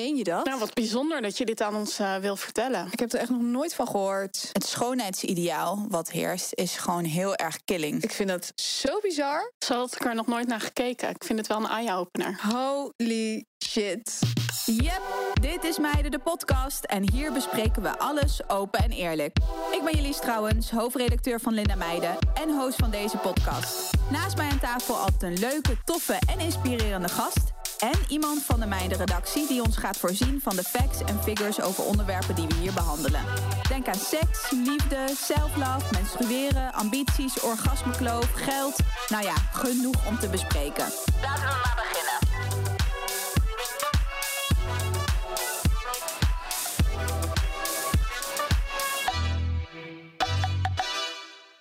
Meen je dat? Nou, wat bijzonder dat je dit aan ons uh, wil vertellen. Ik heb er echt nog nooit van gehoord. Het schoonheidsideaal wat heerst is gewoon heel erg killing. Ik vind dat zo bizar. Zo had ik er nog nooit naar gekeken. Ik vind het wel een eye-opener. Holy shit. Yep, dit is Meiden de podcast en hier bespreken we alles open en eerlijk. Ik ben Jullie trouwens, hoofdredacteur van Linda Meiden en host van deze podcast. Naast mij aan tafel altijd een leuke, toffe en inspirerende gast. En iemand van de Meiden-redactie die ons gaat voorzien van de facts en figures over onderwerpen die we hier behandelen. Denk aan seks, liefde, self-love, menstrueren, ambities, orgasmekloof, geld. Nou ja, genoeg om te bespreken. Laten we maar beginnen.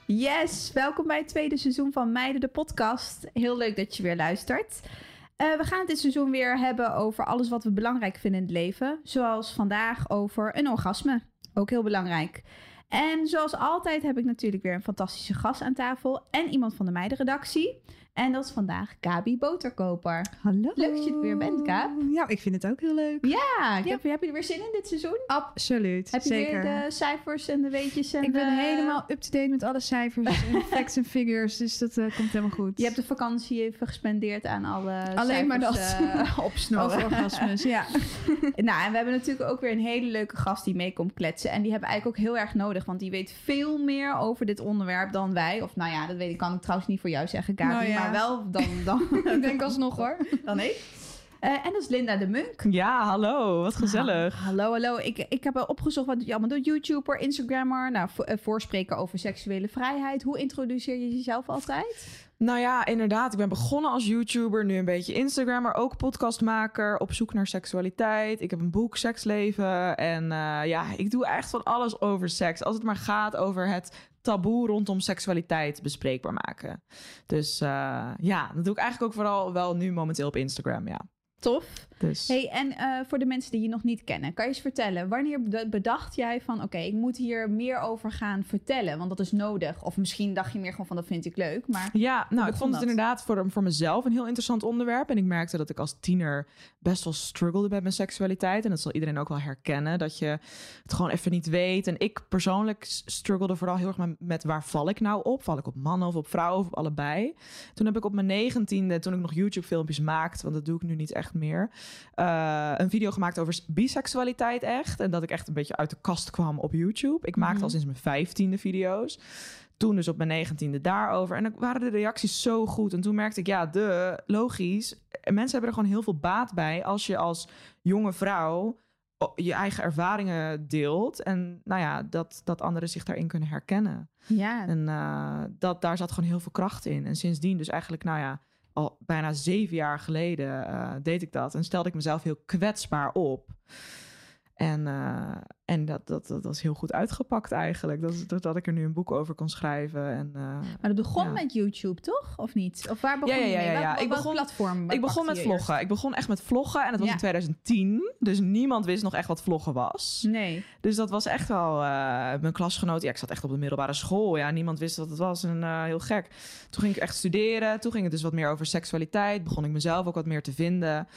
Yes, welkom bij het tweede seizoen van Meiden de podcast. Heel leuk dat je weer luistert. Uh, we gaan het dit seizoen weer hebben over alles wat we belangrijk vinden in het leven. Zoals vandaag over een orgasme. Ook heel belangrijk. En zoals altijd heb ik natuurlijk weer een fantastische gast aan tafel. En iemand van de meidenredactie. En dat is vandaag Gabi Boterkoper. Hallo. Leuk dat je er weer bent, Gabi. Ja, ik vind het ook heel leuk. Ja, ik Heb, heb, je er weer zin in dit seizoen? Absoluut, Heb je zeker. weer de cijfers en de weetjes? En ik ben helemaal up-to-date met alle cijfers en facts en figures. Dus dat uh, komt helemaal goed. Je hebt de vakantie even gespendeerd aan alle Alleen maar dat. Uh, opsnorren. orgasmes, ja. nou, en we hebben natuurlijk ook weer een hele leuke gast die mee komt kletsen. En die hebben we eigenlijk ook heel erg nodig. Want die weet veel meer over dit onderwerp dan wij. Of nou ja, dat weet ik, kan ik trouwens niet voor jou zeggen, Gabi. Nou ja. Maar wel dan dan, ik denk alsnog hoor. Dan ik. Uh, en dat is Linda de Munk. Ja, hallo. Wat gezellig. Ha, hallo, hallo. Ik, ik heb opgezocht wat je allemaal doet. YouTuber, Instagrammer. Nou, vo, uh, voorspreken over seksuele vrijheid. Hoe introduceer je jezelf altijd? Nou ja, inderdaad. Ik ben begonnen als YouTuber. Nu een beetje Instagrammer. Ook podcastmaker. Op zoek naar seksualiteit. Ik heb een boek, Seksleven. En uh, ja, ik doe echt van alles over seks. Als het maar gaat over het taboe rondom seksualiteit bespreekbaar maken. Dus uh, ja, dat doe ik eigenlijk ook vooral wel nu momenteel op Instagram, ja. Tof. Dus. Hey, en uh, voor de mensen die je nog niet kennen, kan je eens vertellen, wanneer bedacht jij van, oké, okay, ik moet hier meer over gaan vertellen, want dat is nodig? Of misschien dacht je meer gewoon van, dat vind ik leuk, maar... Ja, nou, ik vond dat? het inderdaad voor, voor mezelf een heel interessant onderwerp. En ik merkte dat ik als tiener best wel struggelde met mijn seksualiteit. En dat zal iedereen ook wel herkennen, dat je het gewoon even niet weet. En ik persoonlijk struggelde vooral heel erg met, met waar val ik nou op? Val ik op mannen of op vrouwen of op allebei? Toen heb ik op mijn negentiende, toen ik nog YouTube-filmpjes maakte, want dat doe ik nu niet echt meer... Uh, een video gemaakt over biseksualiteit echt. En dat ik echt een beetje uit de kast kwam op YouTube. Ik maakte mm al sinds mijn vijftiende video's. Toen dus op mijn negentiende daarover. En dan waren de reacties zo goed. En toen merkte ik, ja, de logisch. Mensen hebben er gewoon heel veel baat bij als je als jonge vrouw je eigen ervaringen deelt. En nou ja, dat, dat anderen zich daarin kunnen herkennen. Ja. En uh, dat, daar zat gewoon heel veel kracht in. En sindsdien dus eigenlijk, nou ja, al bijna zeven jaar geleden uh, deed ik dat. En stelde ik mezelf heel kwetsbaar op. En, uh, en dat, dat, dat was heel goed uitgepakt eigenlijk. Dat, dat, dat ik er nu een boek over kon schrijven. En, uh, maar dat begon ja. met YouTube, toch? Of niet? Of waar begon ja, ja, ja, je mee? Ik begon, platform? Ik begon met vloggen. Eerst? Ik begon echt met vloggen. En dat was in 2010. Dus niemand wist nog echt wat vloggen was. Nee. Dus dat was echt wel... Uh, mijn klasgenoot... Ja, ik zat echt op de middelbare school. Ja, niemand wist wat het was. En heel gek. Toen ging ik echt studeren. Toen ging het dus wat meer over seksualiteit. Begon ik mezelf ook wat meer te vinden.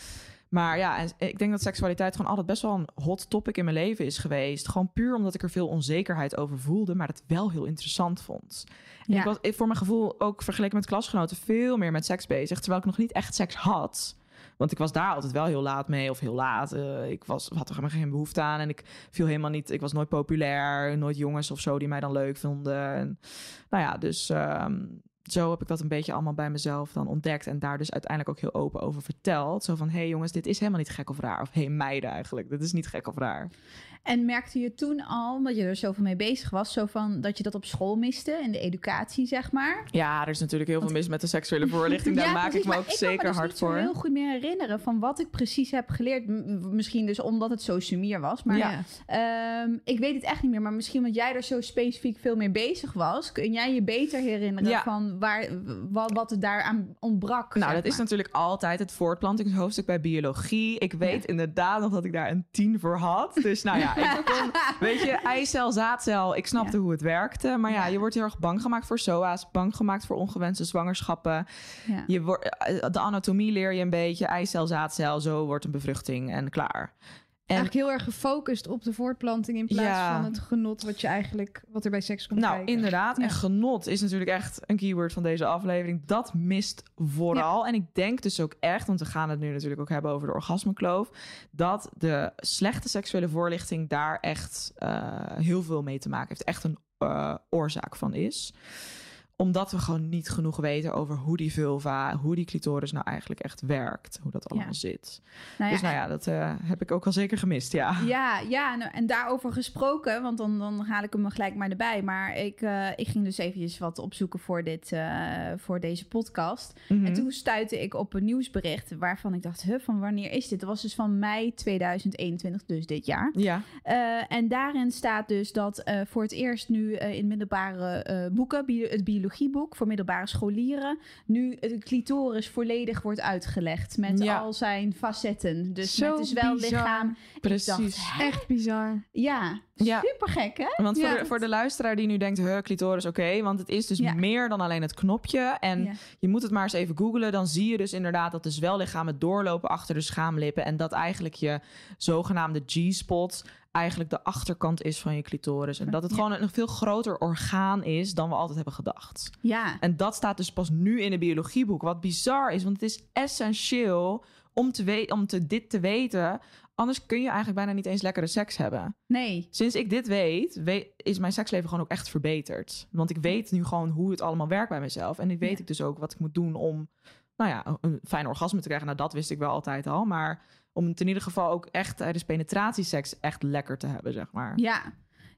Maar ja, en ik denk dat seksualiteit gewoon altijd best wel een hot topic in mijn leven is geweest. Gewoon puur omdat ik er veel onzekerheid over voelde, maar het wel heel interessant vond. En ja. ik was voor mijn gevoel ook vergeleken met klasgenoten veel meer met seks bezig, terwijl ik nog niet echt seks had. Want ik was daar altijd wel heel laat mee, of heel laat. Uh, ik was, had er helemaal geen behoefte aan. En ik viel helemaal niet. Ik was nooit populair. Nooit jongens of zo die mij dan leuk vonden. En, nou ja, dus um, zo heb ik dat een beetje allemaal bij mezelf dan ontdekt. En daar dus uiteindelijk ook heel open over verteld. Zo van, hé hey jongens, dit is helemaal niet gek of raar. Of hé hey meiden eigenlijk, dit is niet gek of raar. En merkte je toen al, omdat je er zoveel mee bezig was... Zo van dat je dat op school miste, in de educatie zeg maar? Ja, er is natuurlijk heel veel mis met de seksuele voorlichting. Daar ja, maak precies, ik me ook ik zeker me hard dus voor. Ik kan me heel goed meer herinneren van wat ik precies heb geleerd. M misschien dus omdat het zo sumier was. Maar ja. um, ik weet het echt niet meer. Maar misschien omdat jij er zo specifiek veel mee bezig was... kun jij je beter herinneren ja. van waar wat, wat er daaraan ontbrak. Nou, dat maar. is natuurlijk altijd het voortplantingshoofdstuk bij biologie. Ik weet inderdaad nog dat ik daar een tien voor had. Dus nou ja, ja, ik kon, weet je, eicel, zaadcel, ik snapte hoe het werkte. Maar ja, je wordt heel erg bang gemaakt voor SOA's, bang gemaakt voor ongewenste zwangerschappen. Je wordt, eh, de anatomie leer je een beetje, eicel, zaadcel, zo wordt een bevruchting en klaar. En Eigenlijk heel erg gefocust op de voortplanting in plaats Ja. van het genot wat je eigenlijk wat er bij seks komt Nou, kijken. inderdaad. Ja. En genot is natuurlijk echt een keyword van deze aflevering. Dat mist vooral. En ik denk dus ook echt, want we gaan het nu natuurlijk ook hebben over de orgasmekloof, dat de slechte seksuele voorlichting daar echt eh, heel veel mee te maken heeft. Echt een eh, oorzaak van is omdat we gewoon niet genoeg weten over hoe die vulva, hoe die clitoris nou eigenlijk echt werkt. Hoe dat allemaal Ja. zit. Nou ja, Dus nou ja, dat eh, heb ik ook al zeker gemist, ja. Ja, ja en, en daarover gesproken, want dan, dan haal ik hem gelijk maar erbij. Maar ik, eh, ik ging dus eventjes wat opzoeken voor, dit, eh, voor deze podcast. Mhm. En toen stuitte ik op een nieuwsbericht waarvan ik dacht, huh, van wanneer is dit? Dat was dus van mei 2021, dus dit jaar. Ja, en daarin staat dus dat voor het eerst nu in middelbare boeken, het biologieboek voor middelbare scholieren, nu de clitoris volledig wordt uitgelegd met Ja. al zijn facetten. Dus Zo met dus wel bizar. lichaam. precies. dacht? Echt bizar. Ja, Ja. super gek hè? Want voor, Ja. de, voor de luisteraar die nu denkt, huh, clitoris, oké. want het is dus Ja. meer dan alleen het knopje. En Ja. je moet het maar eens even googlen. Dan zie je dus inderdaad dat de zwellichamen doorlopen achter de schaamlippen. En dat eigenlijk je zogenaamde G-spot eigenlijk de achterkant is van je clitoris. En dat het gewoon een, veel groter orgaan is dan we altijd hebben gedacht. Ja, En dat staat dus pas nu in een biologieboek. Wat bizar is, want het is essentieel om, te we- om te, dit te weten. Anders kun je eigenlijk bijna niet eens lekkere seks hebben. nee. Sinds ik dit weet, we- is mijn seksleven gewoon ook echt verbeterd. Want ik weet nu gewoon hoe het allemaal werkt bij mezelf. En nu weet Ja. ik dus ook wat ik moet doen om, nou ja, een- een fijn orgasme te krijgen. Nou, dat wist ik wel altijd al. Maar om het in ieder geval ook echt tijdens penetratieseks echt lekker te hebben, zeg maar. Ja.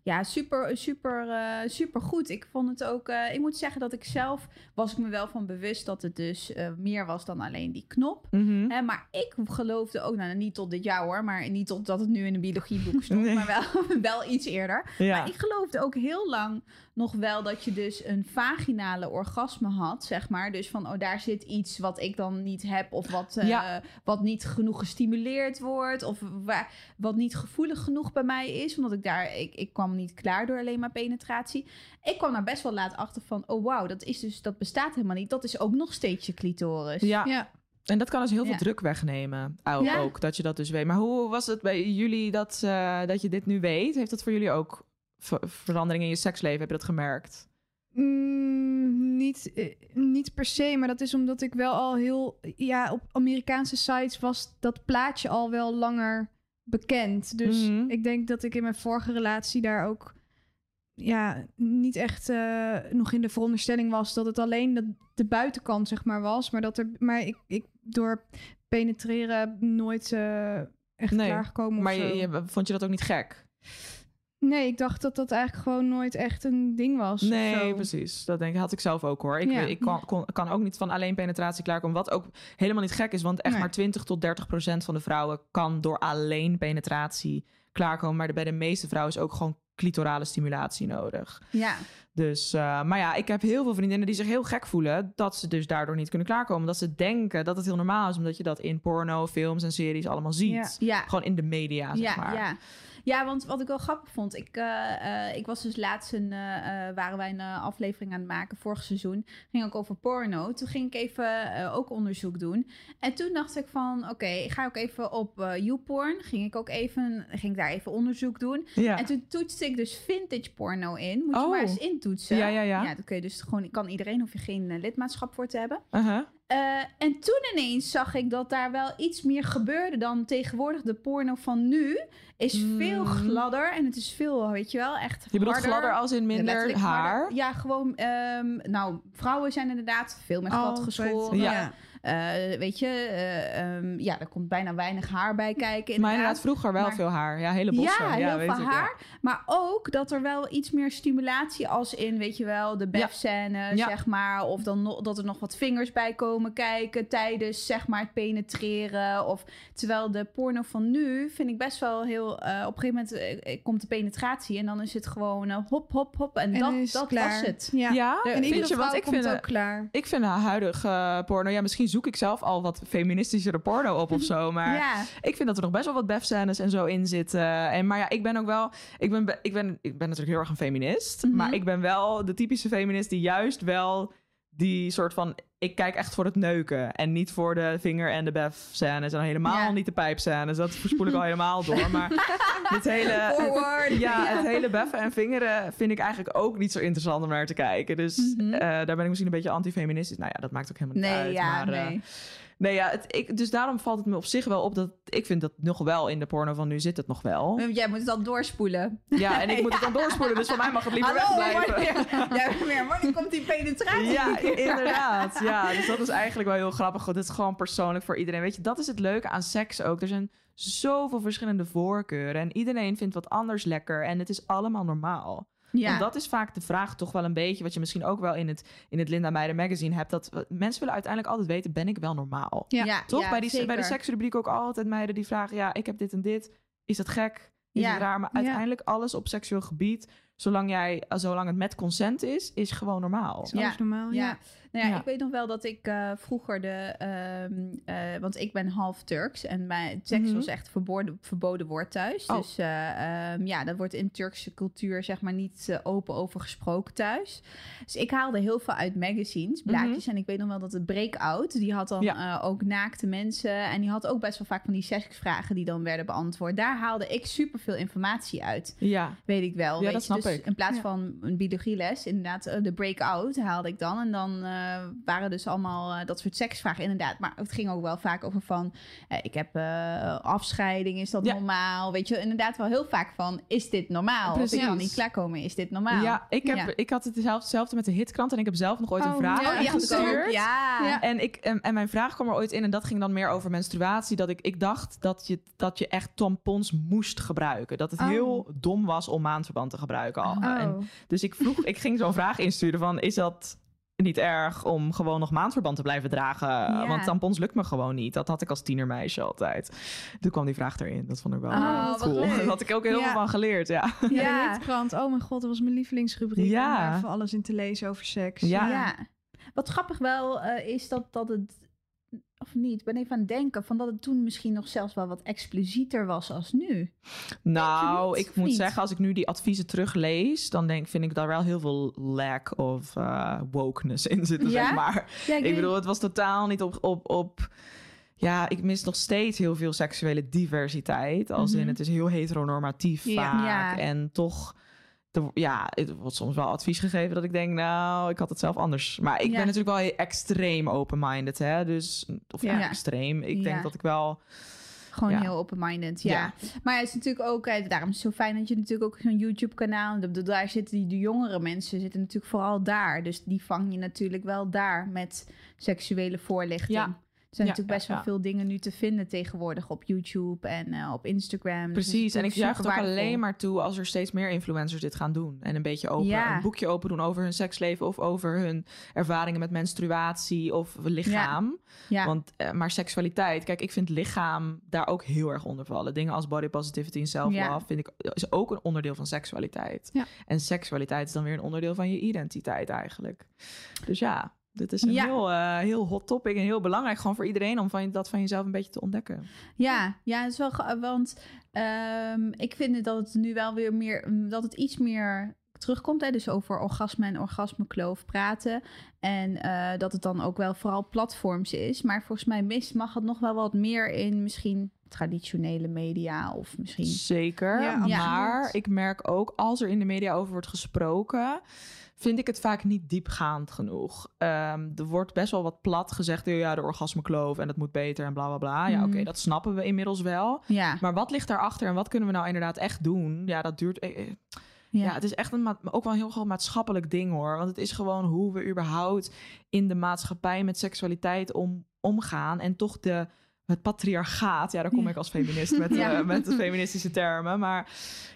Ja, super, super, eh, super goed. Ik vond het ook. eh, ik moet zeggen dat ik zelf was ik me wel van bewust dat het dus eh, meer was dan alleen die knop. Mhm. Maar ik geloofde ook, nou niet tot dit jaar hoor, maar niet tot dat het nu in een biologieboek stond, Nee. maar wel, wel iets eerder. Ja. Maar ik geloofde ook heel lang nog wel dat je dus een vaginale orgasme had, zeg maar. Dus van, oh, daar zit iets wat ik dan niet heb of wat, eh, Ja. wat niet genoeg gestimuleerd wordt of waar, wat niet gevoelig genoeg bij mij is. Omdat ik daar, ik, ik kwam niet klaar door alleen maar penetratie. Ik kwam daar best wel laat achter van, oh wauw, dat is dus, dat bestaat helemaal niet. Dat is ook nog steeds je clitoris. ja. Ja. En dat kan dus heel veel Ja. druk wegnemen. Ook, Ja. ook, dat je dat dus weet. Maar hoe was het bij jullie dat, eh, dat je dit nu weet? Heeft dat voor jullie ook ver- verandering in je seksleven? Heb je dat gemerkt? Mm, niet, eh, niet per se, maar dat is omdat ik wel al heel... Ja, op Amerikaanse sites was dat plaatje al wel langer bekend. Dus Mhm. ik denk dat ik in mijn vorige relatie daar ook... Ja, niet echt eh, nog in de veronderstelling was dat het alleen de, de buitenkant, zeg maar, was. Maar dat er... Maar ik, ik door penetreren nooit eh, echt Nee, klaargekomen Maar je- vond je dat ook niet gek? Nee, ik dacht dat dat eigenlijk gewoon nooit echt een ding was. Nee, precies. Dat denk ik, had ik zelf ook hoor. Ik, Ja. ik kan, kon- kan ook niet van alleen penetratie klaarkomen. Wat ook helemaal niet gek is, want echt Nee. maar 20 tot 30 procent van de vrouwen kan door alleen penetratie klaarkomen. Maar de- bij de meeste vrouwen is ook gewoon clitorale stimulatie nodig. Ja. Dus, eh, maar ja, ik heb heel veel vriendinnen die zich heel gek voelen dat ze dus daardoor niet kunnen klaarkomen. Dat ze denken dat het heel normaal is, omdat je dat in porno, films en series allemaal ziet. Ja. Ja. Gewoon in de media, zeg ja, maar. ja. Ja, want wat ik wel grappig vond, ik, eh, eh, ik was dus laatst een, eh, waren wij een aflevering aan het maken vorig seizoen, ging ook over porno. Toen ging ik even ook onderzoek doen en toen dacht ik van, oké, ik ga ook even op YouPorn, ging ik ook even, ging ik daar even onderzoek doen. Ja. En toen toetste ik dus vintage porno in, moet je Oh. maar eens intoetsen. Ja, ja, ja. Ja, dan kun je dus gewoon, kan iedereen, hoef je geen lidmaatschap voor te hebben. Uh-huh. Eh, en toen ineens zag ik dat daar wel iets meer gebeurde dan tegenwoordig. De porno van nu is veel Mm. gladder en het is veel, weet je wel, echt Je bedoelt harder. gladder als in minder haar? harder. Ja, gewoon, ehm, nou, vrouwen zijn inderdaad veel meer glad Altijd. geschoren. Ja. Eh, weet je, eh, ehm, ja, er komt bijna weinig haar bij kijken. Maar inderdaad, vroeger wel Maar- veel haar. Ja, hele bossen. Ja, heel weet veel ik, ja. haar. Maar ook dat er wel iets meer stimulatie als in, weet je wel, de Ja. befscène, Ja. zeg maar. Of dan nog, dat er nog wat vingers bij komen kijken tijdens, zeg maar, het penetreren. Of, terwijl de porno van nu vind ik best wel heel... eh, op een gegeven moment komt de penetratie en dan is het gewoon hop, hop, hop. En, En dat, is dat klaar. was het. Ja. Ja, En vind iedere je? vrouw Want ik komt vind, ook klaar. ik vind de huidige porno, ja, misschien zoek ik zelf al wat feministischere porno op of zo. Maar ja. ik vind dat er nog best wel wat bef-scènes en zo in zitten. En, maar ja, ik ben ook wel... Ik ben, be- ik ben, ik ben natuurlijk heel erg een feminist. Mhm. Maar ik ben wel de typische feminist die juist wel die soort van... Ik kijk echt voor het neuken. En niet voor de vinger- en de bef-scènes. En helemaal Ja. niet de pijpscènes. Dat verspoel ik al helemaal door. Maar dit hele... Forward. Ja, het hele beffen en vingeren vind ik eigenlijk ook niet zo interessant om naar te kijken. Dus Mhm. eh, daar ben ik misschien een beetje anti-feministisch. Nou ja, dat maakt ook helemaal niet Nee, uit. ja, maar, eh. Nee, ja, het, ik, dus daarom valt het me op zich wel op dat ik vind dat nog wel in de porno van nu zit het nog wel. Jij moet het dan doorspoelen. Ja, en ik moet het dan doorspoelen, dus voor mij mag het liever wegblijven. wanneer, ja, meer, wanneer komt die penetratie? Ja, inderdaad. Ja, dus dat is eigenlijk wel heel grappig. Dit is gewoon persoonlijk voor iedereen. Weet je, dat is het leuke aan seks ook. Er zijn zoveel verschillende voorkeuren en iedereen vindt wat anders lekker en het is allemaal normaal. Ja. Want dat is vaak de vraag toch wel een beetje, wat je misschien ook wel in het, in het Linda Meijer magazine hebt, dat mensen willen uiteindelijk altijd weten, ben ik wel normaal? Ja. Toch? ja, bij, die, zeker. bij de seksrubriek ook altijd meiden die vragen, ja, ik heb dit en dit. Is dat gek? Is Ja. het raar? Maar Ja. uiteindelijk alles op seksueel gebied, zolang, jij, zolang het met consent is, is gewoon normaal. Is Ja. normaal? Ja. Ja. Nou ja, Ja. ik weet nog wel dat ik eh, vroeger de... ehm, eh, want ik ben half Turks en mijn seks Mhm. was echt verboden, verboden woord thuis. Oh. Dus eh, ehm, ja, dat wordt in Turkse cultuur zeg maar niet eh, open over gesproken thuis. Dus ik haalde heel veel uit magazines, blaadjes. En ik weet nog wel dat de Breakout, die had dan Mhm. Ja. eh, ook naakte mensen. En die had ook best wel vaak van die seksvragen die dan werden beantwoord. Daar haalde ik superveel informatie uit. Ja, Weet ik wel. Ja, weet dat je. snap dus ik. In plaats Ja. van een biologieles, inderdaad, eh, de breakout haalde ik dan. En dan eh, waren dus allemaal eh, dat soort seksvragen, inderdaad. Maar het ging ook wel vaak over van, ik heb eh, afscheiding, is dat Ja. normaal? Weet je, inderdaad wel heel vaak van, is dit normaal? Als ik Precies. kan niet klaarkomen, is dit normaal? ja, ik, heb, Ja. ik had het zelf- hetzelfde met de hitkrant en ik heb zelf nog ooit een Oh, vraag ja, Oh, ingestuurd. Ja. Ja. En, ik, en, en mijn vraag kwam er ooit in en dat ging dan meer over menstruatie. Dat ik, ik dacht dat je, dat je echt tampons moest gebruiken. Dat het Oh. heel dom was om maandverband te gebruiken. Al. Oh. En, dus ik vroeg, ik ging zo'n vraag insturen van, is dat niet erg om gewoon nog maandverband te blijven dragen? Ja. Want tampons lukt me gewoon niet. Dat had ik als tienermeisje altijd. Toen kwam die vraag erin. Dat vond ik wel Oh, cool. Daar had ik ook heel Ja. veel van geleerd, ja. Ja, Ja. de hitkrant. Oh mijn god, dat was mijn lievelingsrubriek. Ja. Om daar even alles in te lezen over seks. Ja. Ja. Wat grappig wel eh, is dat, dat het, of niet, ik ben even aan het denken, van dat het toen misschien nog zelfs wel wat explicieter was als nu. Nou, ik moet niet? zeggen, als ik nu die adviezen teruglees, dan denk, vind ik daar wel heel veel lack of eh, wokeness in zitten, Ja? zeg maar. Ja, Ik bedoel, het was totaal niet op, op, op... Ja, ik mis nog steeds heel veel seksuele diversiteit. Als in, Mhm. het is heel heteronormatief Ja. vaak. Ja. En toch... er- ja, het wordt soms wel advies gegeven dat ik denk, nou, ik had het zelf anders. Maar ik Ja. ben natuurlijk wel heel extreem open-minded, hè. Dus, of ja, Ja. extreem. Ik denk dat ik wel... Gewoon Ja. heel open-minded, ja. Ja. Maar het is natuurlijk ook, eh, daarom is het zo fijn dat je natuurlijk ook zo'n YouTube-kanaal, de- daar zitten die de jongere mensen zitten natuurlijk vooral daar. Dus die vang je natuurlijk wel daar met seksuele voorlichting. Ja. Er zijn natuurlijk best wel veel dingen nu te vinden tegenwoordig op YouTube en eh, op Instagram. Dus Precies, en ik juich het ook alleen maar toe als er steeds meer influencers dit gaan doen. En een beetje open, een boekje open doen over hun seksleven of over hun ervaringen met menstruatie of lichaam. Want, eh, maar seksualiteit, kijk, ik vind lichaam daar ook heel erg onder vallen. Dingen als body positivity en self-love vind ik is ook een onderdeel van seksualiteit. En seksualiteit is dan weer een onderdeel van je identiteit eigenlijk. Dus ja, dit is een Ja. heel, eh, heel hot topic en heel belangrijk gewoon voor iedereen om van, dat van jezelf een beetje te ontdekken. ja, ja, het is wel, want ehm, ik vind dat het nu wel weer meer, mm, dat het iets meer terugkomt. Hè? Dus over orgasme en orgasmekloof praten. En eh, dat het dan ook wel vooral platforms is. Maar volgens mij mis, mag het nog wel wat meer in misschien traditionele media of misschien... Zeker. Ja, maar ik merk ook als er in de media over wordt gesproken, vind ik het vaak niet diepgaand genoeg. Ehm, er wordt best wel wat plat gezegd, ja, de orgasmekloof en dat moet beter en bla bla bla. Ja, Mhm. oké, dat snappen we inmiddels wel. Ja, Maar wat ligt daarachter en wat kunnen we nou inderdaad echt doen? Ja, dat duurt. eh, eh, Ja, het is echt een, ook wel een heel groot maatschappelijk ding hoor. Want het is gewoon hoe we überhaupt in de maatschappij met seksualiteit om, omgaan. En toch de, het patriarchaat. Ja, daar kom ik als feminist met, Ja. eh, met de feministische termen. Maar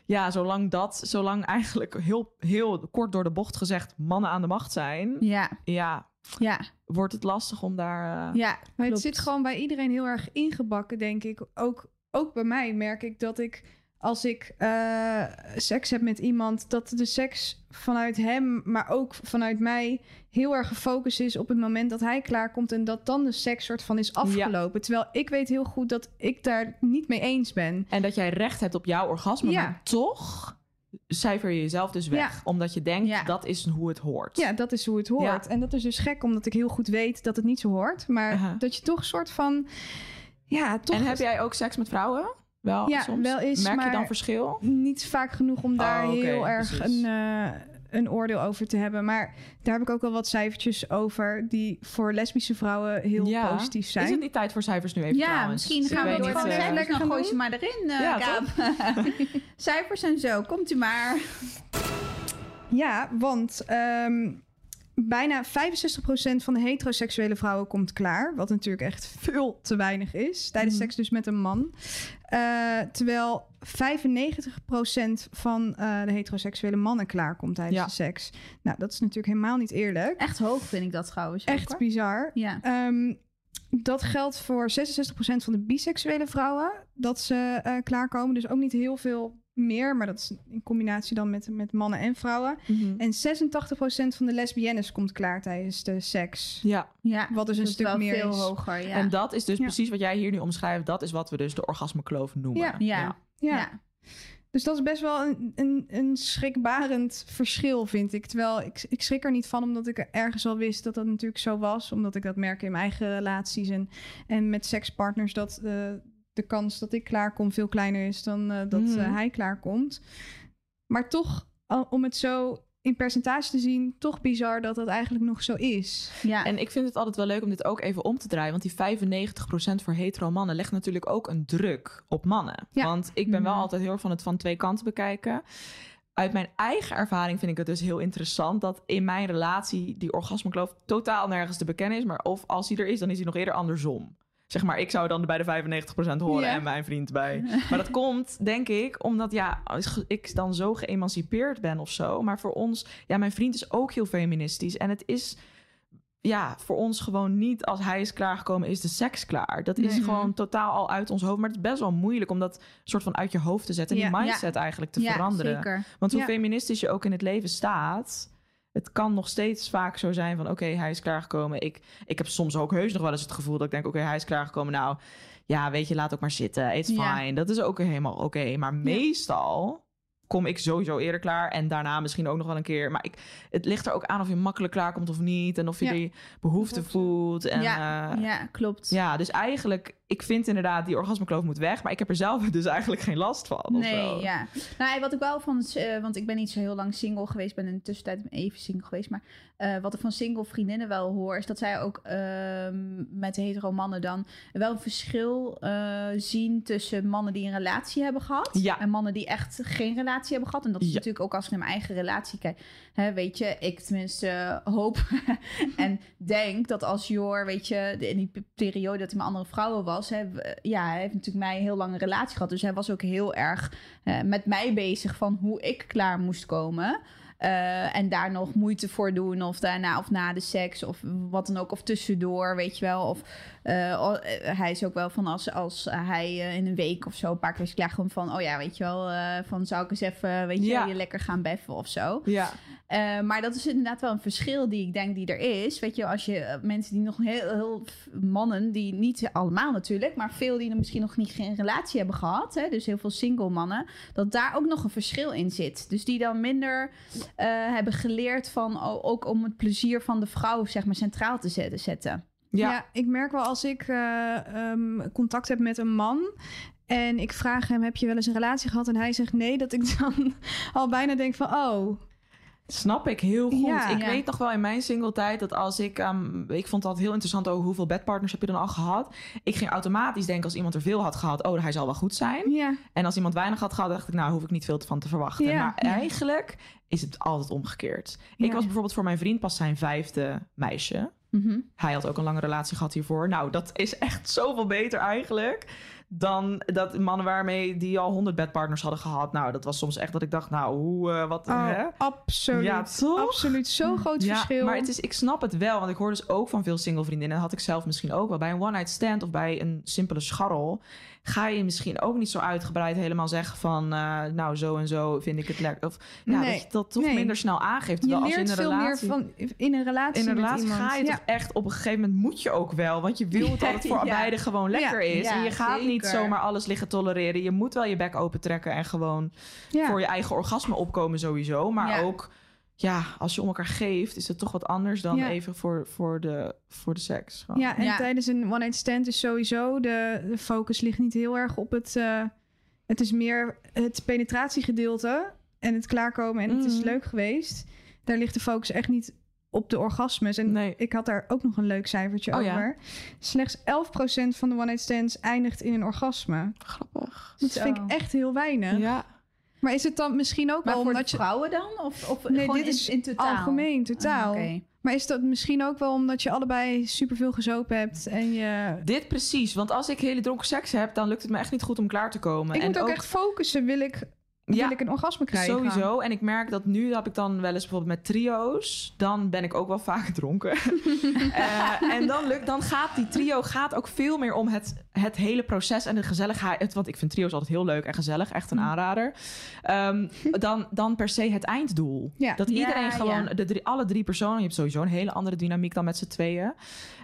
ja, zolang dat, zolang eigenlijk heel, heel kort door de bocht gezegd mannen aan de macht zijn. ja, Ja, ja, wordt het lastig om daar. eh, ja. Maar klopt. het zit gewoon bij iedereen heel erg ingebakken, denk ik. Ook, ook bij mij merk ik dat ik als ik eh, seks heb met iemand, dat de seks vanuit hem, maar ook vanuit mij, heel erg gefocust is op het moment dat hij klaarkomt en dat dan de seks soort van is afgelopen. Terwijl ik weet heel goed dat ik daar niet mee eens ben. En dat jij recht hebt op jouw orgasme, Ja. maar toch cijfer je jezelf dus weg. Ja. Omdat je denkt, Ja. dat is hoe het hoort. Ja, dat is hoe het hoort. Ja. En dat is dus gek, omdat ik heel goed weet dat het niet zo hoort. Maar dat je toch soort van, ja, toch En heb jij ook seks met vrouwen? Wel, Ja, soms? wel eens, Merk je dan verschil? niet vaak genoeg om daar Oh, heel erg precies. een, eh, een oordeel over te hebben. Maar daar heb ik ook wel wat cijfertjes over die voor lesbische vrouwen heel Ja. positief zijn. Is het niet tijd voor cijfers nu even Ja, trouwens? misschien Ik gaan we door gewoon eh, lekker Dan gaan gooi ze maar erin, eh Ja, Kaap. cijfers en zo, komt u maar. Ja, want ehm, bijna 65% van de heteroseksuele vrouwen komt klaar. Wat natuurlijk echt veel te weinig is. Tijdens Mhm. seks dus met een man. Eh, terwijl 95% van eh, de heteroseksuele mannen klaarkomt tijdens Ja. de seks. Nou, dat is natuurlijk helemaal niet eerlijk. Echt hoog vind ik dat trouwens. Echt hoor. bizar. Ja. Ehm, dat geldt voor 66% van de biseksuele vrouwen. Dat ze eh, klaarkomen. Dus ook niet heel veel meer. Maar dat is in combinatie dan met, met mannen en vrouwen. Mhm. En 86% van de lesbiennes komt klaar tijdens de seks. Ja, ja. Wat dus een Dat is stuk wel meer veel is. hoger, ja. en dat is dus Ja. precies wat jij hier nu omschrijft. Dat is wat we dus de orgasmekloof noemen. Ja. Ja. Ja. ja. Dus dat is best wel een, een, een schrikbarend verschil, vind ik. Terwijl ik, ik schrik er niet van, omdat ik ergens al wist dat dat natuurlijk zo was. Omdat ik dat merk in mijn eigen relaties en, en met sekspartners. Dat eh, de kans dat ik klaarkom veel kleiner is dan eh, dat Mhm. eh, hij klaarkomt. Maar toch, om het zo in percentage te zien, toch bizar dat dat eigenlijk nog zo is. Ja. En ik vind het altijd wel leuk om dit ook even om te draaien. Want die 95% voor hetero mannen legt natuurlijk ook een druk op mannen. Ja. Want ik ben wel Mhm. altijd heel erg van het van twee kanten bekijken. Uit mijn eigen ervaring vind ik het dus heel interessant dat in mijn relatie die orgasmekloof totaal nergens te bekennen is. Maar of als hij er is, dan is hij nog eerder andersom. Zeg maar, ik zou dan bij de 95% horen en mijn vriend bij. Maar dat komt, denk ik, omdat ja, ik dan zo geëmancipeerd ben of zo. Maar voor ons, ja, mijn vriend is ook heel feministisch. En het is ja, voor ons gewoon niet als hij is klaargekomen, is de seks klaar. Dat is Nee. gewoon totaal al uit ons hoofd. Maar het is best wel moeilijk om dat soort van uit je hoofd te zetten. En Ja. die mindset eigenlijk te ja, veranderen. zeker. Want hoe feministisch je ook in het leven staat. Het kan nog steeds vaak zo zijn van... oké, hij is klaargekomen. Ik, ik heb soms ook heus nog wel eens het gevoel dat ik denk... oké, hij is klaargekomen. Nou, ja, weet je, laat ook maar zitten. It's Ja. fine. Dat is ook helemaal oké. Maar meestal kom ik sowieso eerder klaar. En daarna misschien ook nog wel een keer. Maar ik, het ligt er ook aan of je makkelijk klaarkomt of niet. En of je Ja. die behoefte voelt. En, ja, ja. ja, klopt. ja, dus eigenlijk... Ik vind inderdaad, die orgasmekloof moet weg. Maar ik heb er zelf dus eigenlijk geen last van. Nee, ja. Nou, wat ik wel van, eh, want ik ben niet zo heel lang single geweest, ben in de tussentijd even single geweest, maar eh, wat ik van single vriendinnen wel hoor, is dat zij ook ehm, met hetero mannen dan wel een verschil eh, zien tussen mannen die een relatie hebben gehad Ja. en mannen die echt geen relatie hebben gehad. En dat is Ja. natuurlijk ook als ik naar mijn eigen relatie kijk, hè, weet je, ik tenminste hoop en denk dat als Jor, weet je, in die pe- periode dat hij met andere vrouwen was, hè, w- ja, hij heeft natuurlijk mij een heel lange relatie gehad. Dus hij was ook heel erg eh, met mij bezig van hoe ik klaar moest komen. Eh, en daar nog moeite voor doen, of daarna of na de seks, of wat dan ook, of tussendoor, weet je wel. Of eh, eh, hij is ook wel van als, als hij eh, in een week of zo een paar keer is klaar, gewoon van, oh ja, weet je wel, van zou ik eens even, weet je, Ja. je lekker gaan beffen of zo. Ja. Maar dat is inderdaad wel een verschil die ik denk die er is. Weet je, als je mensen die nog heel, heel mannen, die niet allemaal natuurlijk, maar veel die er misschien nog niet geen relatie hebben gehad, hè, dus heel veel single mannen, dat daar ook nog een verschil in zit. Dus die dan minder hebben geleerd van o- ook om het plezier van de vrouw zeg maar centraal te zetten. Ja. Ja. ik merk wel als ik eh, ehm, contact heb met een man en ik vraag hem: heb je wel eens een relatie gehad? En hij zegt nee, dat ik dan al bijna denk van oh, Snap ik heel goed. Ja. ik Ja. weet nog wel in mijn single tijd dat als ik... ehm, ik vond dat heel interessant over hoeveel bedpartners heb je dan al gehad. Ik ging automatisch denken als iemand er veel had gehad... oh, hij zal wel goed zijn. ja, En als iemand weinig had gehad, dacht ik... nou, hoef ik niet veel van te verwachten. Maar eigenlijk is het altijd omgekeerd. Ik was bijvoorbeeld voor mijn vriend pas zijn vijfde meisje. Hij had ook een lange relatie gehad hiervoor. Nou, dat is echt zoveel beter eigenlijk. dan dat mannen waarmee die al honderd bedpartners hadden gehad. Nou, dat was soms echt dat ik dacht, nou, hoe, eh, wat, Oh, hè? absoluut. Ja, toch? Absoluut. Zo'n groot Ja, verschil. maar het is, ik snap het wel, want ik hoor dus ook van veel single vriendinnen, en dat had ik zelf misschien ook wel, bij een one-night stand of bij een simpele scharrel, ga je misschien ook niet zo uitgebreid helemaal zeggen van, eh, nou, zo en zo vind ik het lekker. Of ja, Nee, dat je dat toch nee. minder snel aangeeft. je Terwijl als in een veel relatie... meer van in een relatie. in een relatie ga je ja. toch echt op een gegeven moment moet je ook wel. Want je wil dat het voor Ja. beide gewoon lekker is. En je gaat niet zomaar alles liggen tolereren. Je moet wel je bek open trekken en gewoon voor je eigen orgasme opkomen sowieso. Maar ook, ja, als je om elkaar geeft, is het toch wat anders dan Ja. even voor, voor, de, voor de seks. Gewoon. Ja, en Ja. tijdens een one-night stand is sowieso de, de focus ligt niet heel erg op het. eh, het is meer het penetratiegedeelte en het klaarkomen en het is Mhm. leuk geweest. Daar ligt de focus echt niet op de orgasmes. En Nee. ik had daar ook nog een leuk cijfertje Oh ja? over. Slechts 11% van de one-night stands eindigt in een orgasme. Grappig. Dat Zo. vind ik echt heel weinig. Ja. Maar is het dan misschien ook Maar wel voor omdat je... vrouwen dan? Of, of Nee, dit in, is in totaal? Algemeen, totaal. Ah, oké. Maar is dat misschien ook wel omdat je allebei superveel gezopen hebt en je... Dit precies. Want als ik hele dronken seks heb, dan lukt het me echt niet goed om klaar te komen. Ik en moet ook, echt focussen. Wil ik, wil ik een orgasme krijgen? Sowieso. En ik merk dat nu heb ik dan wel eens bijvoorbeeld met trio's. Dan ben ik ook wel vaak dronken. Eh, en dan, lukt, dan gaat die trio gaat ook veel meer om het, het hele proces en de gezelligheid. Het- Want ik vind trio's altijd heel leuk en gezellig. Echt een aanrader. Ehm, dan, dan per se het einddoel. Ja. Dat Ja, iedereen gewoon, ja. de drie, alle drie personen. Je hebt sowieso een hele andere dynamiek dan met z'n tweeën.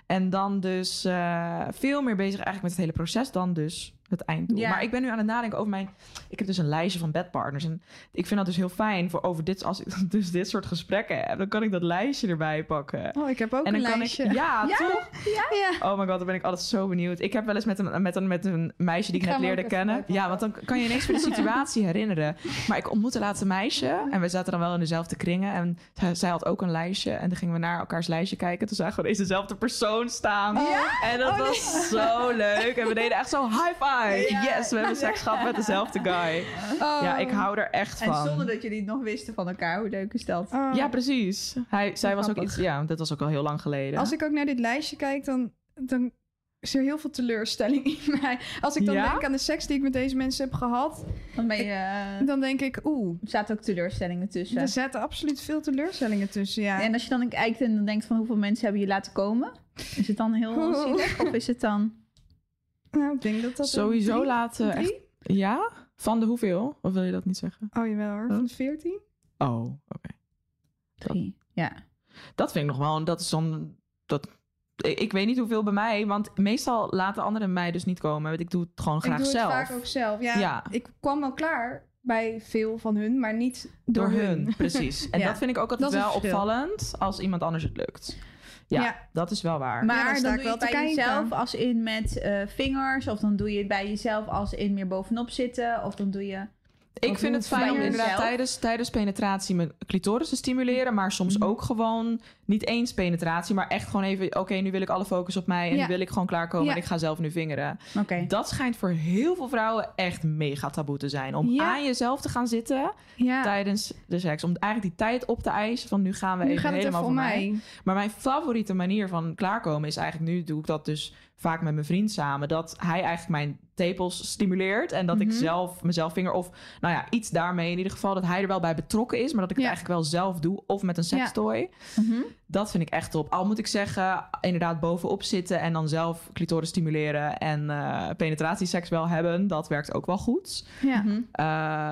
En dan dus eh, veel meer bezig eigenlijk met het hele proces dan dus het einddoel. Ja. Maar ik ben nu aan het nadenken over mijn... Ik heb dus een lijstje van bedpartners. En ik vind dat dus heel fijn voor over dit... Als ik dus dit soort gesprekken heb, dan kan ik dat lijstje erbij pakken. Oh, ik heb ook en een kan lijstje. ik... Ja, Ja? toch? Ja. Oh my god, dan ben ik altijd zo benieuwd. Ik heb wel eens met een, met een, met een meisje die Ik net leerde kennen. Ja, want dan kan je ineens weer de situatie herinneren. Maar ik ontmoette laatst een meisje. En we zaten dan wel in dezelfde kringen. En zij, had ook een lijstje. En dan gingen we naar elkaars lijstje kijken. Toen zagen we deze dezelfde persoon staan. En dat Oh, nee. was zo leuk. En we deden echt zo high five. Ja. Yes, we hebben seks gehad met dezelfde guy. Oh. Ja, ik hou er echt En van. zonder dat jullie het nog wisten van elkaar. Hoe leuk is dat? Oh. Ja, precies. Hij, zij was ook iets... Ja, dat was ook al heel lang geleden. Als ik ook naar dit lijstje kijk, dan, dan is er heel veel teleurstelling in mij. Als ik dan Ja? denk aan de seks die ik met deze mensen heb gehad, Dan ben je... eh, dan denk ik, oeh, er zaten ook teleurstellingen tussen. er zaten absoluut veel teleurstellingen tussen. Ja. En als je dan kijkt en dan denkt van hoeveel mensen hebben je laten komen? Is het dan heel Oeh. zielig? Of is het dan... nou, ik denk dat dat... Sowieso drie- laten... Echt, ja? Van de hoeveel? Of wil je dat niet zeggen? Oh, jawel hoor. Van de 14? Oh, oké. Drie. Ja. Dat vind ik nog wel. Dat is dan. Dat, ik, ik weet niet hoeveel bij mij, want meestal laten anderen mij dus niet komen. Want ik doe het gewoon graag ik doe zelf. het vaak ook zelf. Ja, Ja. Ik kwam wel klaar bij veel van hun, maar niet door, Door hun, precies. En Ja. dat vind ik ook altijd wel verschil. opvallend als iemand anders het lukt. Ja, Ja. dat is wel waar. Maar Ja, dan doe je het bij kijken. jezelf als in met eh, vingers. Of dan doe je het bij jezelf als in meer bovenop zitten. Of dan doe je... ik vind het fijn om inderdaad tijdens, tijdens penetratie mijn clitoris te stimuleren. Maar soms Mhm. ook gewoon niet eens penetratie. Maar echt gewoon even, oké, nu wil ik alle focus op mij. En Ja. nu wil ik gewoon klaarkomen Ja. en ik ga zelf nu vingeren. Dat schijnt voor heel veel vrouwen echt mega taboe te zijn. Om Ja. aan jezelf te gaan zitten Ja, tijdens de seks. Om eigenlijk die tijd op te eisen van nu gaan we nu even helemaal even voor mij. mij. Maar mijn favoriete manier van klaarkomen is eigenlijk nu doe ik dat dus vaak met mijn vriend samen. Dat hij eigenlijk mijn tepels stimuleert en dat ik Mhm. zelf mezelf vinger of nou ja iets daarmee in ieder geval dat hij er wel bij betrokken is, maar dat ik het Ja. eigenlijk wel zelf doe of met een sextoy. Mhm. Dat vind ik echt top. Al moet ik zeggen, inderdaad bovenop zitten en dan zelf clitoris stimuleren en eh penetratieseks wel hebben, dat werkt ook wel goed. Ja. Mhm. Eh,